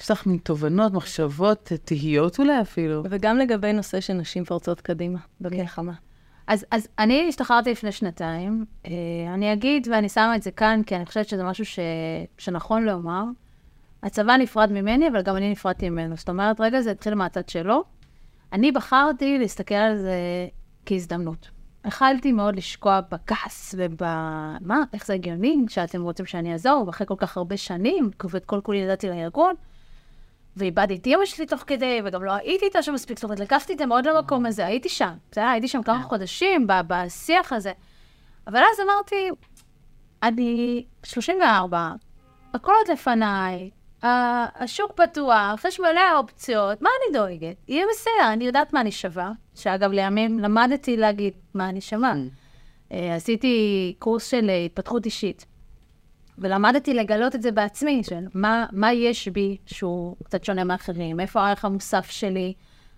יש לך מין תובנות, מחשבות, תהיות אולי אפילו. וגם לגבי נושא של נשים פורצות קדימה במלחמה. אז, אז אני השתחררתי לפני שנתיים. אה, אני אגיד, ואני שמה את זה כאן, כי אני חושבת שזה משהו ש, שנכון לומר. הצבא נפרד ממני, אבל גם אני נפרדתי ממנו. זאת אומרת, רגע, זה התחיל מהצד שלו. אני בחרתי להסתכל על זה כהזדמנות. יכלתי מאוד לשקוע בכעס וב... מה, איך זה הגיוני שאתם רוצים שאני אעזור, ואחרי כל כך הרבה שנים, ואת כל כולי ידעתי לארגון, ואיבדתי את אמא שלי תוך כדי, וגם לא הייתי איתה שם מספיק, זאת אומרת, לקחתי את זה מאוד למקום הזה, הייתי שם, בסדר? הייתי שם כמה חודשים ב- בשיח הזה. אבל אז אמרתי, אני 34, הכל עוד לפניי, השוק פתוח, יש מלא אופציות, מה אני דואגת? יהיה בסדר, אני יודעת מה אני שווה. שאגב, לימים למדתי להגיד מה אני שווה. אה, עשיתי קורס של אה, התפתחות אישית, ולמדתי לגלות את זה בעצמי, של מה, מה יש בי שהוא קצת שונה מאחרים, איפה הערך המוסף שלי.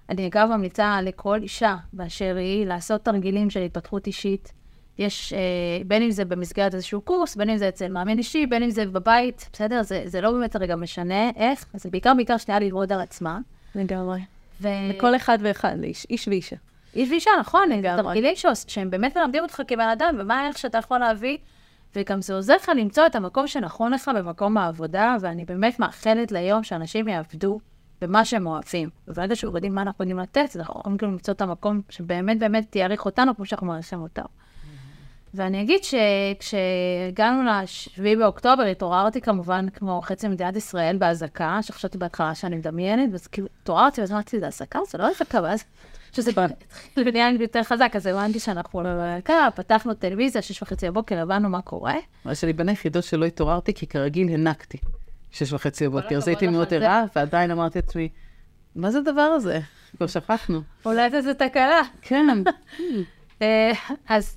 אני אגב ממליצה לכל אישה באשר היא לעשות תרגילים של התפתחות אישית. יש, אה, בין אם זה במסגרת איזשהו קורס, בין אם זה אצל מאמן אישי, בין אם זה בבית, בסדר? זה, זה לא באמת הרגע משנה איך, זה בעיקר בעיקר שנייה ללמוד על עצמה. לגמרי. ו... לכל אחד ואחד, לאיש, איש ואישה. איש ואישה, נכון, לגמרי. תרגילים שהם באמת מלמדים אותך כבן אדם, ומה הערך שאתה יכול להביא, וגם זה עוזר לך למצוא את המקום שנכון לך במקום העבודה, ואני באמת מאחלת ליום שאנשים יעבדו במה שהם אוהבים. וברגע שאנחנו יודעים מה אנחנו יודעים לתת, אז אנחנו יכולים גם למצוא את המקום שבאמת באמת יעריך אותנו כמו שאנחנו מעריכים אותם. ואני אגיד שכשהגענו ל-7 באוקטובר, התעוררתי כמובן כמו חצי מדינת ישראל באזעקה, שחשבתי בהתחלה שאני מדמיינת, ואז כאילו התעוררתי, ואז אמרתי, זה אזעקה? זה לא אזעקה, ואז שזה התחיל לי יותר חזק, אז הבנתי שאנחנו בלהקה, פתחנו טלוויזיה, שש וחצי בבוקר, הבנו מה קורה. מה שאני בין היחידות שלא התעוררתי, כי כרגיל הנקתי. שש וחצי בבוקר, אז הייתי מאוד. ערה, ועדיין אמרתי לעצמי, מה זה הדבר הזה? כבר שכחנו. אולי זה זה תקלה. כן, אה, אז,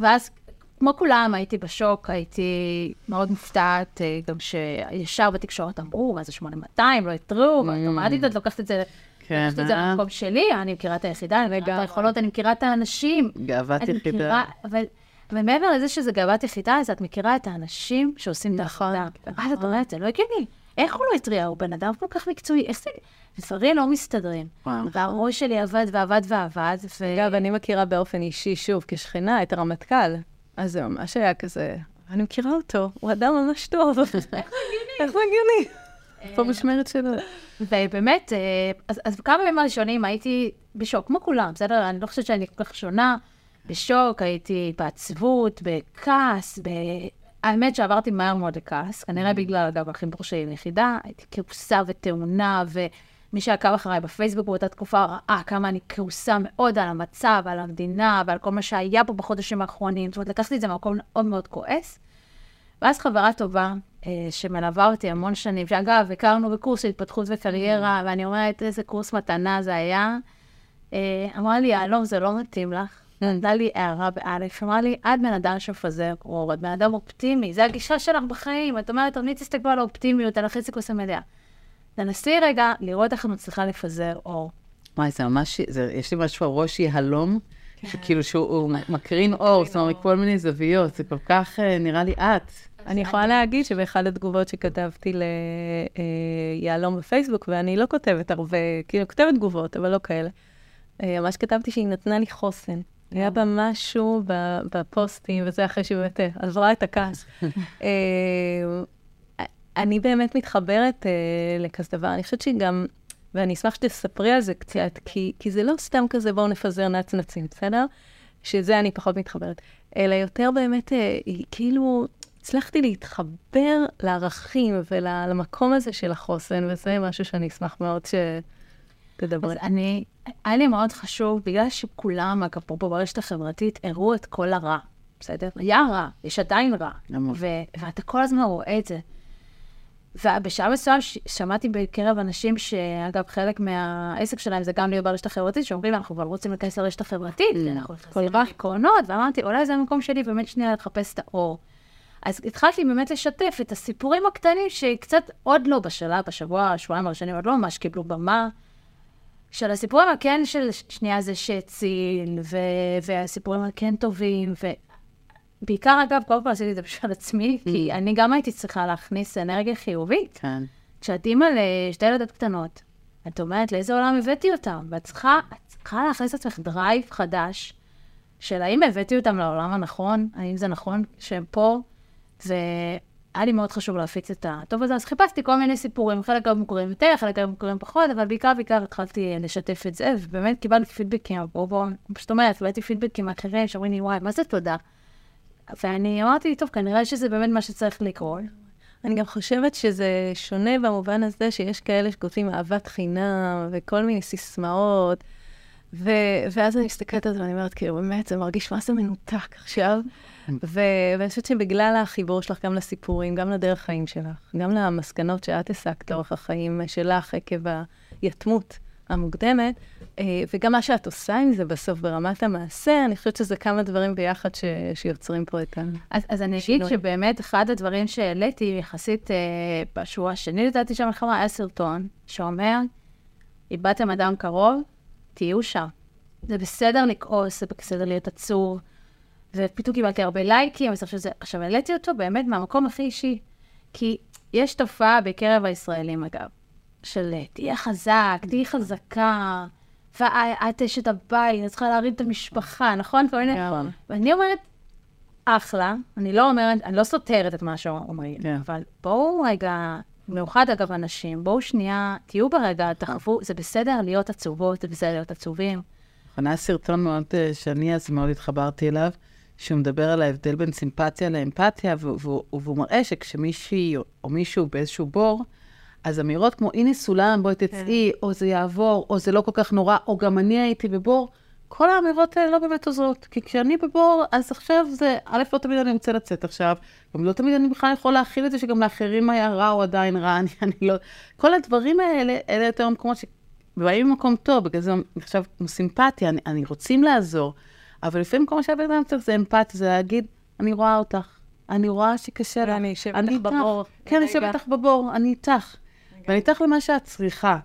ואז, כמו כולם, הייתי בשוק, הייתי מאוד מופתעת, אה, גם שישר בתקשורת אמרו, מה זה 8200, לא התריעו, ואוטומטית את לוקחת את זה, כן, לוקחת את זה אה? למקום שלי, אני מכירה את היחידה, אני מכירה את היכולות, אני מכירה את האנשים. גאוות יחידה. מכירה, אבל, אבל מעבר לזה שזה גאוות יחידה, אז את מכירה את האנשים שעושים את נכון, העבודה. ואז את אומרת, זה לא הגיוני. איך הוא לא התריע? הוא בן אדם כל כך מקצועי, איך זה... דברים לא מסתדרים. והראש שלי עבד ועבד ועבד, ו... אגב, אני מכירה באופן אישי, שוב, כשכנה, את הרמטכ"ל. אז זה ממש היה כזה, אני מכירה אותו, הוא אדם ממש טוב. איך זה הגיוני? איפה המשמרת שלו? ובאמת, אה, אז, אז כמה ימים הראשונים הייתי בשוק, כמו כולם, בסדר? אני לא חושבת שאני כל כך שונה. בשוק, הייתי בעצבות, בכעס, ב... האמת שעברתי מהר מאוד לכעס, כנראה בגלל, אגב, החיבור שלי ליחידה, הייתי כעוסה וטעונה, ומי שעקב אחריי בפייסבוק באותה תקופה ראה כמה אני כעוסה מאוד על המצב, על המדינה ועל כל מה שהיה פה בחודשים האחרונים. זאת אומרת, לקחתי את זה ממקום מאוד מאוד כועס. ואז חברה טובה, אה, שמלווה אותי המון שנים, שאגב, הכרנו בקורס של התפתחות וקריירה, ואני אומרת, איזה קורס מתנה זה היה, אה, אמרה לי, יהלום, זה לא מתאים לך. נתנה לי הערה באלף, אמרה לי, את בן אדם שמפזר אור, את בן אדם אופטימי, זה הגישה שלך בחיים. את אומרת, תמיד תסתכלו על האופטימיות, על החצי כוס המלאה. תנסי רגע לראות איך את מצליחה לפזר אור. וואי, זה ממש, זה, יש לי משהו בראש יהלום, שכאילו שהוא מקרין אור, זאת אומרת, מכל מיני זוויות, זה כל כך אה, נראה לי את. אני יכולה להגיד שבאחד התגובות שכתבתי ליהלום בפייסבוק, ואני לא כותבת הרבה, כאילו, כותבת תגובות, אבל לא כאלה. אה, ממש כתבתי שהיא נתנה לי חוסן. היה בה משהו בפוסטים, וזה אחרי שהיא באמת אה, עברה את הכעס. אה, אני באמת מתחברת לכזה דבר. אני חושבת שגם, ואני אשמח שתספרי על זה קצת, כי, כי זה לא סתם כזה, בואו נפזר נצנצים, בסדר? שזה אני פחות מתחברת. אלא יותר באמת, כאילו, הצלחתי להתחבר לערכים ולמקום הזה של החוסן, וזה משהו שאני אשמח מאוד שתדברי. אז אני, היה לי מאוד חשוב, בגלל שכולם, אגב, פה ברשת החברתית, הראו את כל הרע, בסדר? היה רע, יש עדיין רע. ו- ואתה כל הזמן רואה את זה. ובשעה מסוים שמעתי בקרב אנשים שאגב, חלק מהעסק שלהם זה גם להיות ברשת החברתית, שאומרים, אנחנו כבר רוצים להיכנס לרשת החברתית, mm. אנחנו נכנסים לעקרונות, ואמרתי, אולי זה המקום שלי באמת שנייה לחפש את האור. אז התחלתי באמת לשתף את הסיפורים הקטנים שקצת עוד לא בשלב, בשבוע, שבועיים הראשונים, עוד לא ממש קיבלו במה. של הסיפורים הכן של שנייה זה שהציל, ו- והסיפורים הכן טובים, ובעיקר, אגב, קודם כל עשיתי את זה בשביל עצמי, mm. כי אני גם הייתי צריכה להכניס אנרגיה חיובית. כן. כשאת אימא לשתי ילדות קטנות, את אומרת, לאיזה עולם הבאתי אותם? ואת צריכה, צריכה להכניס לעצמך drive חדש, של האם הבאתי אותם לעולם הנכון, האם זה נכון שהם פה, והיה לי מאוד חשוב להפיץ את הטוב הזה, אז חיפשתי כל מיני סיפורים, חלק היו מוכרים יותר, חלק היו מוכרים פחות, אבל בעיקר בעיקר התחלתי לשתף את זה, ובאמת קיבלתי פידבקים, בואו בואו, פשוט אומרת, קיבלתי פידבקים אחרים שאומרים לי, וואי, מה זה תודה? ואני אמרתי, טוב, כנראה שזה באמת מה שצריך לקרות. אני גם חושבת שזה שונה במובן הזה שיש כאלה שכותבים אהבת חינם וכל מיני סיסמאות, ו- ואז אני מסתכלת על זה ואני אומרת, כאילו, באמת, זה מרגיש מה זה מנותק עכשיו. ואני חושבת שבגלל החיבור שלך גם לסיפורים, גם לדרך חיים שלך, גם למסקנות שאת הסקת לאורך החיים שלך עקב היתמות המוקדמת, אה, וגם מה שאת עושה עם זה בסוף ברמת המעשה, אני חושבת שזה כמה דברים ביחד ש... שיוצרים פה את ה... אז, אז אני אגיד שבאמת אחד הדברים שהעליתי יחסית אה, בשבוע השני, לדעתי של המלחמה, היה סרטון שאומר, איבדתם אדם קרוב, תהיו שם. זה בסדר לכעוס, זה בסדר להיות עצור. ופתאום קיבלתי הרבה לייקים, שזה... עכשיו, העליתי אותו באמת מהמקום הכי אישי. כי יש תופעה בקרב הישראלים, אגב, של תהיה חזק, תהיי חזקה, ואת אשת הבית, את צריכה להרים את המשפחה, נכון? כל מיני... ואני אומרת, אחלה, אני לא אומרת, אני לא סותרת את מה שאומרים, yeah. אבל בואו רגע, במיוחד אגב אנשים, בואו שנייה, תהיו ברגע, תחוו, זה בסדר להיות עצובות, זה בסדר להיות עצובים. היה סרטון מאוד, אה, שאני אז מאוד התחברתי אליו, שהוא מדבר על ההבדל בין סימפתיה לאמפתיה, והוא, מראה שכשמישהי או מישהו באיזשהו בור, אז אמירות כמו, הנה סולם, בואי תצאי, כן. או זה יעבור, או זה לא כל כך נורא, או גם אני הייתי בבור, כל האמירות האלה לא באמת עוזרות. כי כשאני בבור, אז עכשיו זה, א', לא תמיד אני רוצה לצאת עכשיו, גם לא תמיד אני בכלל יכול להכיל את זה שגם לאחרים היה רע או עדיין רע, אני, אני לא... כל הדברים האלה, אלה יותר מקומות שבאים ממקום טוב, בגלל זה עכשיו כמו סימפתיה, אני, אני רוצים לעזור. אבל לפעמים כל מה שהבן אדם צריך זה אמפתיה, זה להגיד, אני רואה אותך, אני רואה שקשה לך. אני אשב איתך בבור. כן, אני אשב איתך בבור, אני איתך. ואני איתך למה שאת צריכה.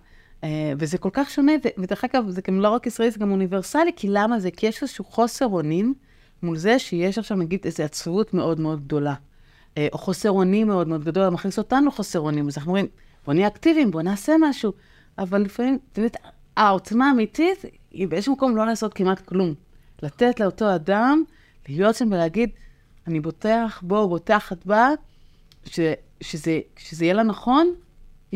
Uh, וזה כל כך שונה, ודרך אגב, זה גם לא רק ישראלי, זה גם אוניברסלי, כי למה זה? כי יש איזשהו חוסר אונים מול זה שיש עכשיו, נגיד, איזו עצבות מאוד מאוד גדולה. Uh, או חוסר אונים מאוד מאוד גדול, מכניס אותנו חוסר אונים. אז אנחנו אומרים, בוא נהיה אקטיביים, בוא נעשה משהו. אבל לפעמים, את יודעת, העוצמה האמיתית היא באיזשהו מקום לא לעשות כמעט כלום. לתת לאותו אדם להיות שם ולהגיד, אני בוטח בו, בוטחת בה, ש, שזה, שזה יהיה לה נכון,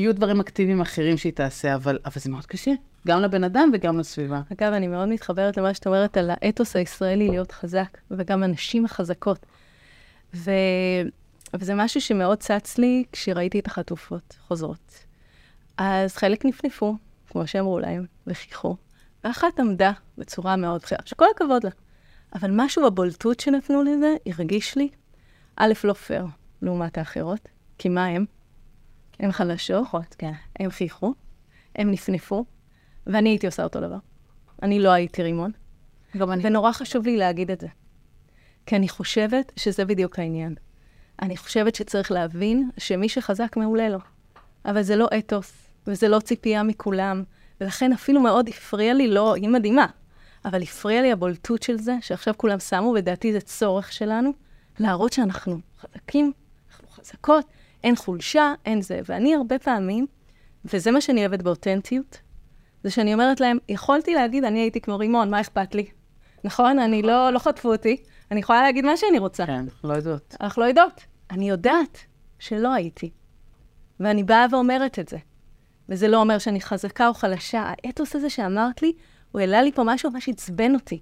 יהיו דברים אקטיביים אחרים שהיא תעשה, אבל, אבל זה מאוד קשה, גם לבן אדם וגם לסביבה. אגב, אני מאוד מתחברת למה שאת אומרת על האתוס הישראלי להיות חזק, וגם הנשים החזקות. ו... וזה משהו שמאוד צץ לי כשראיתי את החטופות חוזרות. אז חלק נפנפו, כמו שאמרו להם, וחייכו, ואחת עמדה בצורה מאוד בכירה, שכל הכבוד לה. אבל משהו בבולטות שנתנו לזה הרגיש לי, א', לא פייר לעומת האחרות, כי מה הם? הן חלשות, כן. הם חייכו, הם נפנפו, ואני הייתי עושה אותו דבר. אני לא הייתי רימון. גם אני. ונורא חשוב לי להגיד את זה. כי אני חושבת שזה בדיוק העניין. אני חושבת שצריך להבין שמי שחזק מעולה לו. אבל זה לא אתוס, וזה לא ציפייה מכולם, ולכן אפילו מאוד הפריע לי, לא, היא מדהימה, אבל הפריע לי הבולטות של זה, שעכשיו כולם שמו, ודעתי זה צורך שלנו, להראות שאנחנו חזקים, אנחנו חזקות, אין חולשה, אין זה. ואני הרבה פעמים, וזה מה שאני אוהבת באותנטיות, זה שאני אומרת להם, יכולתי להגיד, אני הייתי כמו רימון, מה אכפת לי? נכון? אני לא, לא חטפו אותי, אני יכולה להגיד מה שאני רוצה. כן, לא יודעות. אנחנו לא יודעות. אני יודעת שלא הייתי. ואני באה ואומרת את זה. וזה לא אומר שאני חזקה או חלשה. האתוס הזה שאמרת לי, הוא העלה לי פה משהו ממש עצבן אותי.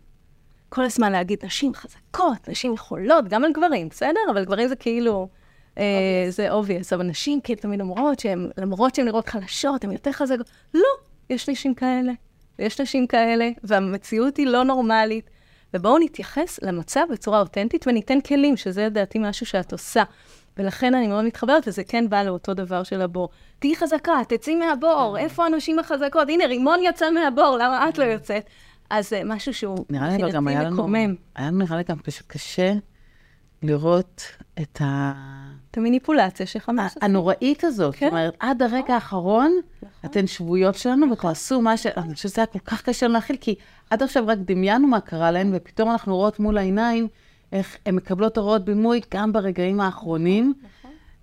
כל הזמן להגיד, נשים חזקות, נשים יכולות, גם על גברים, בסדר? אבל גברים זה כאילו, זה obvious. אבל נשים כאילו תמיד אומרות שהן, למרות שהן נראות חלשות, הן יותר חזקות. לא, יש נשים כאלה, ויש נשים כאלה, והמציאות היא לא נורמלית. ובואו נתייחס למצב בצורה אותנטית וניתן כלים, שזה לדעתי משהו שאת עושה. ולכן אני מאוד מתחברת, וזה כן בא לאותו דבר של הבור. תהיי חזקה, תצאי מהבור, איפה הנשים החזקות? הנה, רימון יצא מהבור, למה את לא יוצאת? אז זה משהו שהוא לנו, מקומם. היה לנו נראה לי גם פשוט קשה לראות את ה... המניפולציה שחמאס עושה. הנוראית הזאת. כן. זאת אומרת, עד הרגע האחרון, אתן שבויות שלנו ותעשו מה ש... אני חושבת שזה היה כל כך קשה להכיל, כי עד עכשיו רק דמיינו מה קרה להן, ופתאום אנחנו רואות מול העיניים איך הן מקבלות הוראות בימוי גם ברגעים האחרונים.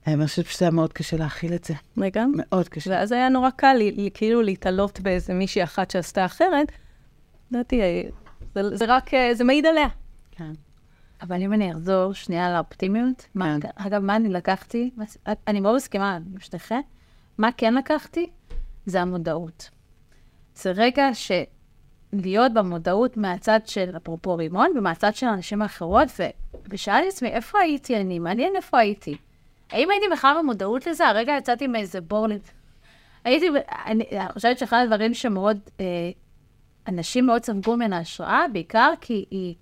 אני חושבת שזה היה מאוד קשה להכיל את זה. רגע. מאוד קשה. ואז היה נורא קל לי, כאילו להתעלות באיזה מישהי אחת שעשתה אחרת. לדעתי, אה, זה, זה רק, אה, זה מעיד עליה. כן. אבל אם אני אחזור שנייה לאופטימיות, מה, כן. אגב, מה אני לקחתי? אני מאוד מסכימה עם שתיכן. מה כן לקחתי? זה המודעות. זה רגע שלהיות במודעות מהצד של, אפרופו רימון, ומהצד של אנשים אחרות, ו... ושאלתי עצמי, איפה הייתי אני? מעניין איפה הייתי. האם הייתי בכלל במודעות לזה? הרגע יצאתי מאיזה בור... הייתי, אני, אני חושבת שאחד הדברים שמאוד, אה, אנשים מאוד ספגו ממנה השראה, בעיקר כי היא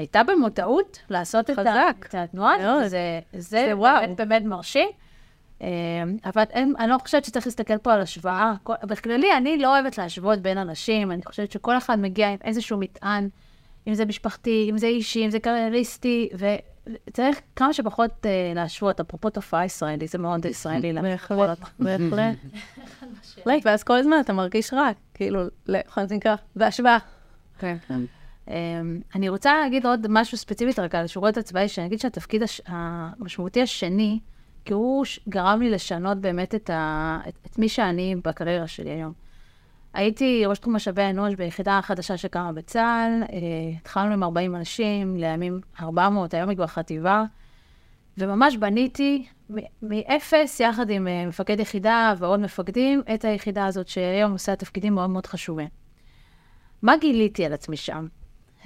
הייתה במודעות לעשות חזק. את התנועה. וזה זה זה וואו. באמת, באמת מרשים. אה, אבל אין, אני לא חושבת שצריך להסתכל פה על השוואה. כל- בכללי, אני לא אוהבת להשוות בין אנשים, אני חושבת שכל אחד מגיע עם איזשהו מטען, אם זה משפחתי, אם זה אישי, אם זה קרייריסטי, וצריך כמה שפחות אה, להשוות, אפרופו תופעה ישראלית, זה מאוד ישראלי. בהחלט, בהחלט. ואז כל הזמן אתה מרגיש רע, כאילו, איך זה נקרא? בהשוואה. כן. אמ, אני רוצה להגיד עוד משהו ספציפית רק על השירות הצבאי, שאני אגיד שהתפקיד הש... המשמעותי השני, כי הוא ש- גרם לי לשנות באמת את, ה... את, את מי שאני בקריירה שלי היום. הייתי ראש תחום משאבי האנוש ביחידה חדשה שקמה בצה"ל, אה, התחלנו עם 40 אנשים, לימים 400, היום היא כבר חטיבה, וממש בניתי מאפס, יחד עם אה, מפקד יחידה ועוד מפקדים, את היחידה הזאת, שהיום עושה תפקידים מאוד מאוד חשובים. מה גיליתי על עצמי שם?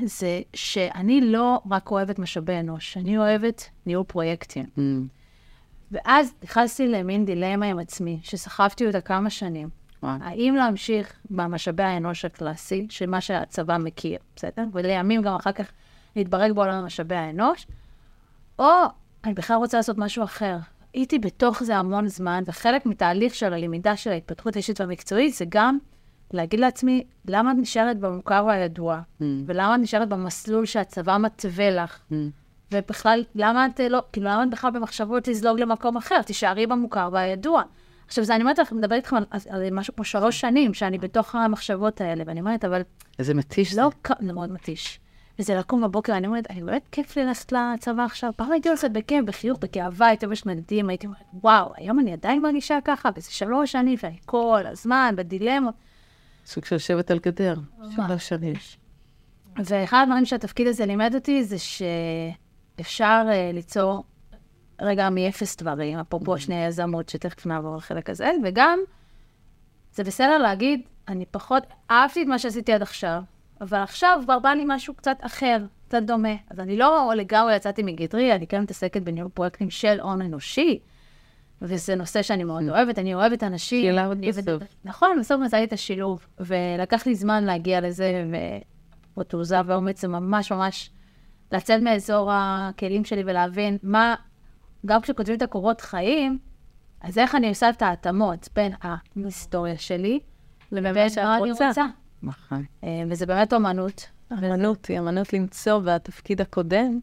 זה שאני לא רק אוהבת משאבי אנוש, אני אוהבת ניהול פרויקטים. Mm. ואז נכנסתי למין דילמה עם עצמי, שסחבתי אותה כמה שנים. וואו. האם להמשיך במשאבי האנוש הקלאסי, של מה שהצבא מכיר, בסדר? ולימים גם אחר כך להתברג בעולם משאבי האנוש, או אני בכלל רוצה לעשות משהו אחר. הייתי בתוך זה המון זמן, וחלק מתהליך של הלמידה של ההתפתחות האישית והמקצועית זה גם להגיד לעצמי, למה את נשארת במוכר והידוע, Mm. ולמה את נשארת במסלול שהצבא מתווה לך, Mm. ובכלל, למה את אה, לא, כאילו, למה את בכלל במחשבות לזלוג למקום אחר? תישארי במוכר והידוע. עכשיו, זה, אני אומרת לך, מדברת איתכם על, על משהו כמו שלוש שנים, שאני בתוך המחשבות האלה, ואני אומרת, אבל איזה מתיש זה. לא, זה מאוד מתיש. וזה לקום בבוקר, אני אומרת, אני באמת כיף לי ללכת לצבא עכשיו. פעם הייתי הולכת בכיף, בחיוך, בגאווה, הייתי ממש מדהים, הייתי אומרת, וואו, היום אני עדיין מרגישה ככה, וזה שלוש שנים, ואני כל הזמן בדילמות. סוג של לשבת על גדר. שלוש שנים. ואחד הדברים שהתפקיד הזה לימד אותי זה אפשר uh, ליצור רגע מאפס דברים, אפרופו שני יזמות, שתכף נעבור לחלק הזה, וגם, זה בסדר להגיד, אני פחות אהבתי את מה שעשיתי עד עכשיו, אבל עכשיו כבר בא לי משהו קצת אחר, קצת דומה. אז אני לא לגמרי יצאתי מגדרי, אני כן מתעסקת בניהול פרויקטים של הון אנושי, וזה נושא שאני מאוד אוהבת, אני אוהבת אנשים. שאלה עוד בסוף. נכון, בסוף מצא לי את השילוב, ולקח לי זמן להגיע לזה, ותעוזה ואומץ זה ממש ממש לצאת מאזור הכלים שלי ולהבין מה, גם כשכותבים את הקורות חיים, אז איך אני עושה את ההתאמות בין ההיסטוריה שלי לבין מה אני רוצה. נכון. אה, וזה באמת אומנות. אמנות היא אמנות למצוא בתפקיד הקודם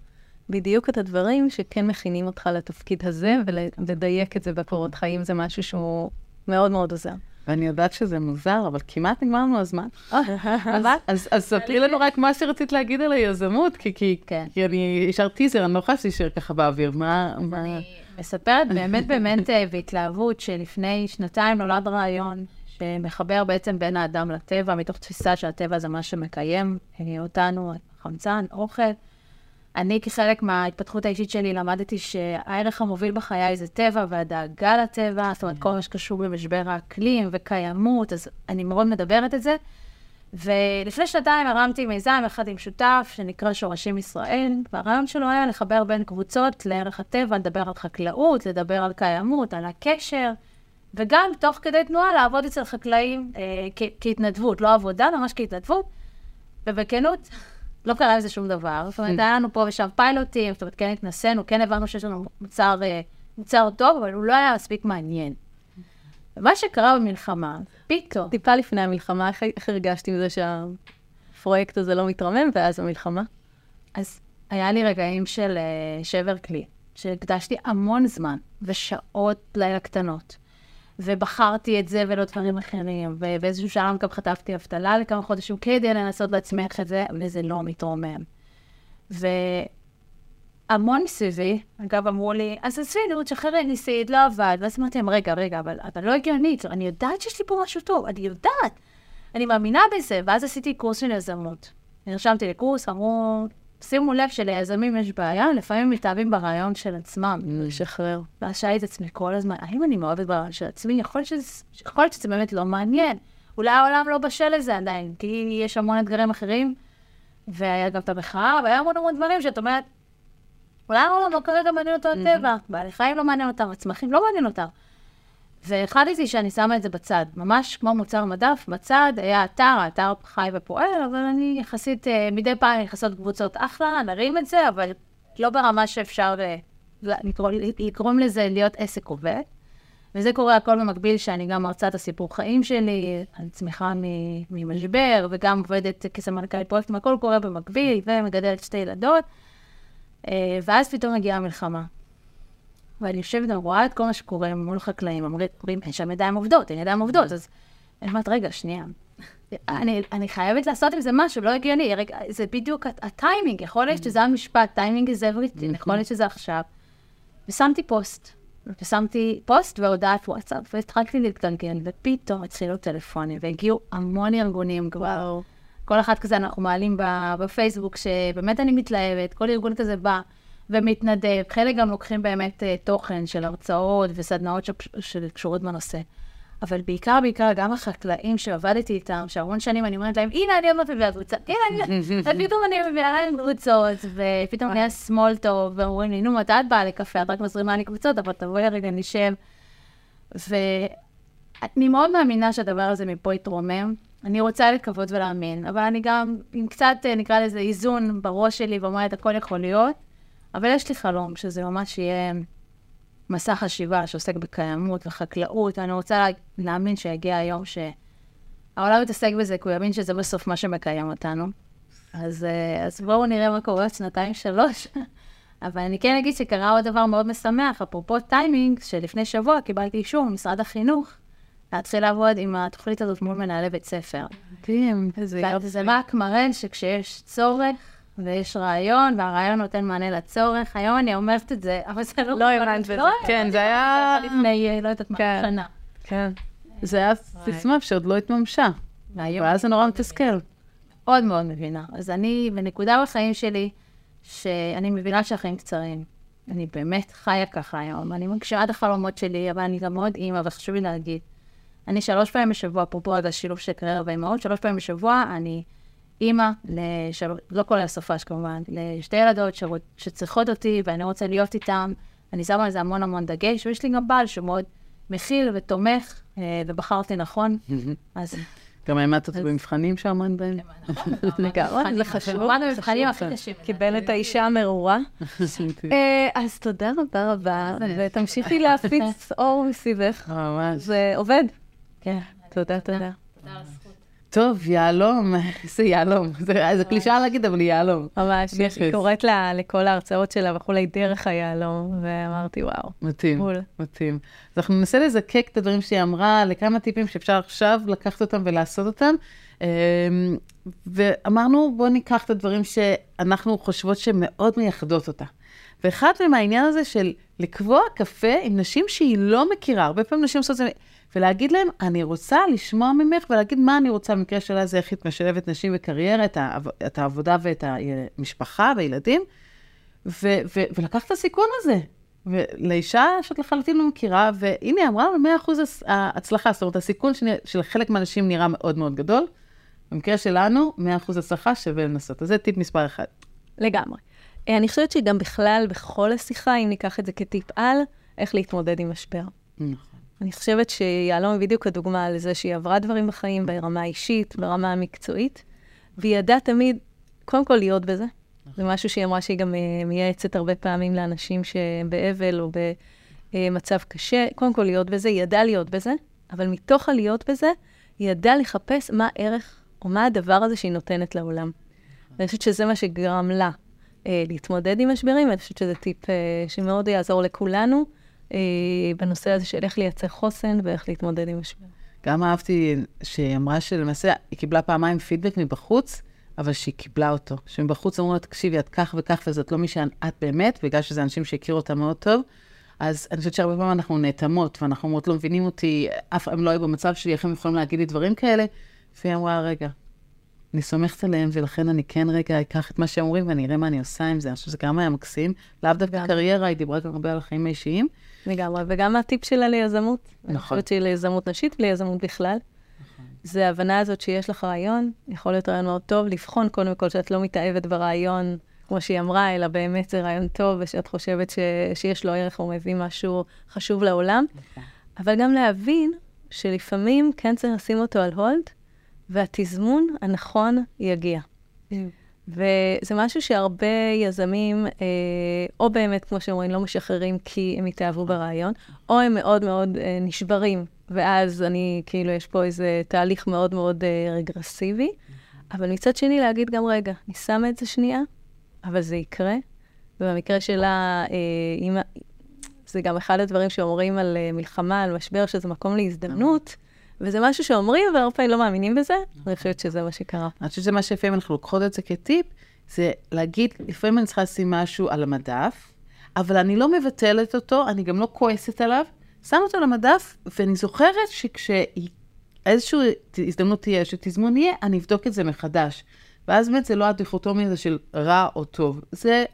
בדיוק את הדברים שכן מכינים אותך לתפקיד הזה, ולדייק את זה בקורות חיים זה משהו שהוא מאוד מאוד עוזר. ואני יודעת שזה מוזר, אבל כמעט נגמר לנו הזמן. אה, אז- ספרי לנו רק מה שרצית להגיד על היזמות, כי- כן. כי אני השארת טיזר, אני לא יכולה להישאר ככה באוויר. מה... מה- מספרת באמת באמת אה, בהתלהבות שלפני שנתיים נולד רעיון שמחבר בעצם בין האדם לטבע, מתוך תפיסה שהטבע זה מה שמקיים אה, אותנו, חמצן, אוכל. אני כחלק מההתפתחות האישית שלי למדתי שהערך המוביל בחיי זה טבע והדאגה לטבע, זאת אומרת כל מה שקשור במשבר האקלים וקיימות, אז אני מאוד מדברת את זה. ולפני שנתיים הרמתי מיזם יחד עם שותף שנקרא שורשים ישראל, והרעיון שלו היה לחבר בין קבוצות לערך הטבע, לדבר על חקלאות, לדבר על קיימות, על הקשר, וגם תוך כדי תנועה לעבוד אצל חקלאים אה, כ- כהתנדבות, לא עבודה, ממש כהתנדבות. ובכנות, לא קרה עם זה שום דבר. זאת אומרת, היה לנו פה ושם פיילוטים, זאת אומרת, כן התנסינו, כן הבנו שיש לנו מוצר, אה, מוצר טוב, אבל הוא לא היה מספיק מעניין. ומה שקרה במלחמה, פתאום, טיפה לפני המלחמה, איך, הרגשתי מזה שהפרויקט הזה לא מתרומם, ואז המלחמה? אז היה לי רגעים של uh, שבר כלי, שהקדשתי המון זמן ושעות לילה קטנות, ובחרתי את זה ולא דברים אחרים, ובאיזשהו שלב גם חטפתי אבטלה לכמה חודשים כדי לנסות להצמיח את זה, וזה לא מתרומם. והמון סביבי, אגב, אמרו לי, אז עזבי, נו, תשחררי, ניסית, לא עבד. ואז אמרתי להם, רגע, רגע, אבל, אבל לא הגיונית, אני יודעת שיש לי פה משהו טוב, אני יודעת. אני מאמינה בזה, ואז עשיתי קורס של יזמות. נרשמתי לקורס, אמרו, שימו לב שליזמים יש בעיה, לפעמים מתאהבים ברעיון של עצמם. לשחרר. ואז שאלתי את עצמי כל הזמן, האם אני מאוהבת ברעיון של עצמי? יכול להיות שזה באמת לא מעניין. אולי העולם לא בשל לזה עדיין, כי יש המון אתגרים אחרים, והיה גם את המחאה, והיה המון המון דברים שאת אומרת, אולי העולם לא כרגע מעניין אותו הטבע, בעלי חיים לא מעניין אותם, הצמחים לא מעניין אותם. והחלטתי שאני שמה את זה בצד, ממש כמו מוצר מדף, בצד היה אתר, האתר חי ופועל, אבל אני יחסית, אה, מדי פעם נכנסות קבוצות אחלה, נרים את זה, אבל לא ברמה שאפשר לקרוא לזה להיות עסק עובד. וזה קורה הכל במקביל, שאני גם מרצה את הסיפור חיים שלי, על צמיחה ממשבר, וגם עובדת כסמנכ"לית פרויקטים, הכל קורה במקביל, ומגדלת שתי ילדות. אה, ואז פתאום מגיעה המלחמה. ואני יושבת ורואה את כל מה שקורה מול חקלאים, אומרים, אין שם ידיים עובדות, אין ידיים עובדות, אז אני אומרת, רגע, שנייה. אני, אני חייבת לעשות עם זה משהו, לא הגיוני, רגע, זה בדיוק הט- הטיימינג, יכול להיות שזה המשפט, timing is everything, יכול להיות שזה עכשיו. ושמתי פוסט, ושמתי פוסט והודעת וואטסאפ, והתחלתי להתגלגל, ופתאום התחילו טלפונים, והגיעו המון ארגונים כבר. כל אחת כזה אנחנו מעלים בפייסבוק, שבאמת אני מתלהבת, כל ארגון כזה בא ומתנדב, חלק גם לוקחים באמת אה, תוכן של הרצאות וסדנאות שקשורות בנושא. אבל בעיקר, בעיקר, גם החקלאים שעבדתי איתם, שהמון שנים אני אומרת להם, הנה, אני עוד מעט מביאה קבוצה, הנה, אני... ופתאום אני מביאה להם קבוצות, ופתאום נהיה שמאל טוב, ואומרים לי, נו, מתי את באה לקפה? את רק מזרימה לי קבוצות, אבל תבואי רגע, נשב. ואני מאוד מאמינה שהדבר הזה מפה יתרומם. אני רוצה לקוות ולהאמין, אבל אני גם עם קצת, אה, נקרא לזה, איזון בראש שלי, ואומרת, הכל יכול להיות, אבל יש לי חלום שזה ממש יהיה מסע חשיבה שעוסק בקיימות וחקלאות, ואני רוצה לה- להאמין שיגיע היום שהעולם יתעסק בזה, כי הוא יאמין שזה בסוף מה שמקיים אותנו. אז, אה, אז בואו נראה מה קורה עוד שנתיים, שלוש. אבל אני כן אגיד שקרה עוד דבר מאוד משמח, אפרופו טיימינג, שלפני שבוע קיבלתי אישור ממשרד החינוך להתחיל לעבוד עם התוכנית הזאת מול מנהלי בית ספר. מדהים, איזה יופי. וזה רק מראה שכשיש צורך ויש רעיון, והרעיון נותן מענה לצורך, היום אני אומרת את זה, אבל זה לא... לא הבנת בזה. לא כן, זה היה... לפני, אה, לא יודעת מה, כן. שנה. כן. זה היה סיסמה שעוד לא התממשה. והיום ואז זה נורא מתסכל. מאוד מאוד מבינה. אז אני בנקודה בחיים שלי, שאני מבינה שהחיים קצרים. אני באמת חיה ככה היום. אני מגשימה את החלומות שלי, אבל אני גם מאוד אימא, וחשוב לי להגיד. אני שלוש פעמים בשבוע, אפרופו על השילוב של קריירה ואימהות, שלוש פעמים בשבוע אני אימא, לשל... לא כולל הסופש כמובן, לשתי ילדות ש... שצריכות אותי ואני רוצה להיות איתן. אני שמה על זה המון המון דגש, ויש לי גם בעל שמאוד מכיל ותומך, אה, ובחרתי נכון, אז... גם העמדת במבחנים שעמד בהם? לגמרי, זה חשוב. כמובן המבחנים הכי קשים. קיבל את האישה המרורה. אה, אז תודה רבה רבה, ותמשיכי להפיץ אור מסביבך. ממש. זה עובד. כן, תודה, תודה. תודה על הזכות. טוב, יהלום, איזה יהלום. זה קלישאה להגיד, אבל היא יהלום. ממש, נכס. קוראת לה לכל ההרצאות שלה וכולי דרך היהלום, ואמרתי, וואו. מתאים, בול. מתאים. אז אנחנו ננסה לזקק את הדברים שהיא אמרה לכמה טיפים שאפשר עכשיו לקחת אותם ולעשות אותם. אמ, ואמרנו, בואו ניקח את הדברים שאנחנו חושבות שמאוד מייחדות אותה. ואחד מהם העניין הזה של לקבוע קפה עם נשים שהיא לא מכירה. הרבה פעמים נשים עושות את זה, ולהגיד להם, אני רוצה לשמוע ממך ולהגיד מה אני רוצה במקרה שלה זה איך את משלבת נשים בקריירה, את, העב, את העבודה ואת המשפחה והילדים, ו- ו- ולקח את הסיכון הזה. ולאישה שאת לחלוטין לא מכירה, והנה, היא אמרה לנו 100% הצ- ההצלחה, זאת אומרת, הסיכון שנרא- של חלק מהאנשים נראה מאוד מאוד גדול. במקרה שלנו, 100% הצלחה שווה לנסות. אז זה טיפ מספר אחד. לגמרי. אה, אני חושבת שגם בכלל, בכל השיחה, אם ניקח את זה כטיפ על, איך להתמודד עם משבר. נכון. אני חושבת שיהלום היא בדיוק הדוגמה לזה שהיא עברה דברים בחיים ברמה האישית, ברמה המקצועית, והיא ידעה תמיד, קודם כל להיות בזה. זה משהו שהיא אמרה שהיא גם אה, מייעצת הרבה פעמים לאנשים שהם באבל או במצב קשה, קודם כל להיות בזה, היא ידעה להיות בזה, אבל מתוך הלהיות בזה, היא ידעה לחפש מה הערך או מה הדבר הזה שהיא נותנת לעולם. ואני חושבת שזה מה שגרם לה אה, להתמודד עם משברים, ואני חושבת שזה טיפ אה, שמאוד יעזור לכולנו בנושא הזה של איך לייצר חוסן ואיך להתמודד עם משבר. גם אהבתי שהיא אמרה שלמעשה היא קיבלה פעמיים פידבק מבחוץ, אבל שהיא קיבלה אותו. שמבחוץ אמרו לה, תקשיבי, את כך וכך, וזאת לא מי שאת באמת, בגלל שזה אנשים שהכירו אותה מאוד טוב. אז אני חושבת שהרבה פעמים אנחנו נאטמות, ואנחנו אומרות, לא מבינים אותי, אף פעם לא היו במצב שלי, איך הם יכולים להגיד לי דברים כאלה? והיא אמרה, רגע, אני סומכת עליהם, ולכן אני כן רגע אקח את מה שהם אומרים ואני אראה מה אני עושה עם זה. אני חושבת שזה גם היה מקסים. לאו דווקא. קריירה, היא דיברה גם הרבה על החיים האישיים. לגמרי, וגם הטיפ שלה ליזמות. אני נכון. חושבת שהיא ליזמות נשית וליזמות בכלל. זה ההבנה הזאת שיש לך רעיון, יכול להיות רעיון מאוד טוב, לבחון קודם כל שאת לא מתאהבת ברעיון, כמו שהיא אמרה, אלא באמת זה רעיון טוב, ושאת חושבת ש... שיש לו ערך, הוא מביא משהו חשוב לעולם. אבל גם להבין שלפעמים כן צריך לשים אותו על הולד, והתזמון הנכון יגיע. וזה משהו שהרבה יזמים, אה, או באמת, כמו שאומרים, לא משחררים כי הם התאהבו ברעיון, או הם מאוד מאוד אה, נשברים, ואז אני, כאילו, יש פה איזה תהליך מאוד מאוד אה, רגרסיבי. אבל מצד שני, להגיד גם, רגע, אני שמה את זה שנייה, אבל זה יקרה. ובמקרה שלה, אה, זה גם אחד הדברים שאומרים על אה, מלחמה, על משבר, שזה מקום להזדמנות, וזה משהו שאומרים, והרבה פעמים לא מאמינים בזה, אני חושבת שזה מה שקרה. אני חושבת שזה מה שלפעמים אנחנו לוקחות את זה כטיפ, זה להגיד, לפעמים אני צריכה לשים משהו על המדף, אבל אני לא מבטלת אותו, אני גם לא כועסת עליו, שם אותו על המדף, ואני זוכרת שכשאיזושהי הזדמנות תהיה, שתזמון יהיה, אני אבדוק את זה מחדש. ואז באמת זה לא הדיכוטומי הזה של רע או טוב, זה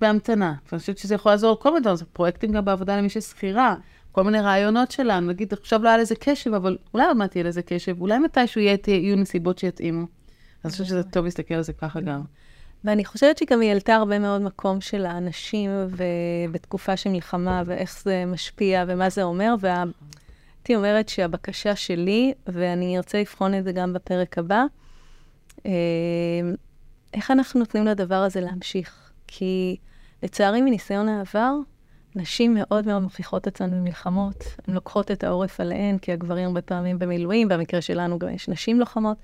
בהמתנה. ואני חושבת שזה יכול לעזור לכל מיני דברים, זה פרויקטים גם בעבודה למי ששכירה, כל מיני רעיונות שלנו, נגיד, עכשיו לא היה לזה קשב, אבל אולי עוד מעט יהיה לזה קשב, אולי מתישהו יהיו נסיבות שיתאימו. אז אני חושבת שזה טוב להסתכל על זה ככה גם. ואני חושבת שגם היא העלתה הרבה מאוד מקום של האנשים, ובתקופה של מלחמה, ואיך זה משפיע, ומה זה אומר, והייתי אומרת שהבקשה שלי, ואני ארצה לבחון את זה גם בפרק הבא, אה, איך אנחנו נותנים לדבר הזה להמשיך? כי לצערי, מניסיון העבר, נשים מאוד מאוד מוכיחות עצמן במלחמות. הן לוקחות את העורף עליהן, כי הגברים הרבה פעמים במילואים, במקרה שלנו גם יש נשים לוחמות,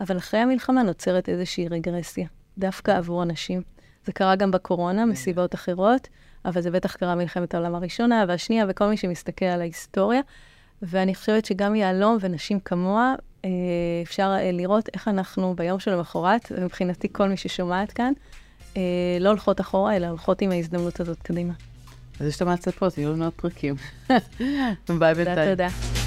אבל אחרי המלחמה נוצרת איזושהי רגרסיה, דווקא עבור הנשים. זה קרה גם בקורונה, מסיבות אחרות, אבל זה בטח קרה במלחמת העולם הראשונה והשנייה, וכל מי שמסתכל על ההיסטוריה. ואני חושבת שגם יהלום ונשים כמוה, אה, אפשר אה, לראות איך אנחנו ביום שלמחרת, ומבחינתי כל מי ששומעת כאן, אה, לא הולכות אחורה, אלא הולכות עם ההזדמנות הזאת קדימה. אז יש את המעצפות, יהיו לנו עוד פרקים. ביי בינתיים. תודה, תודה.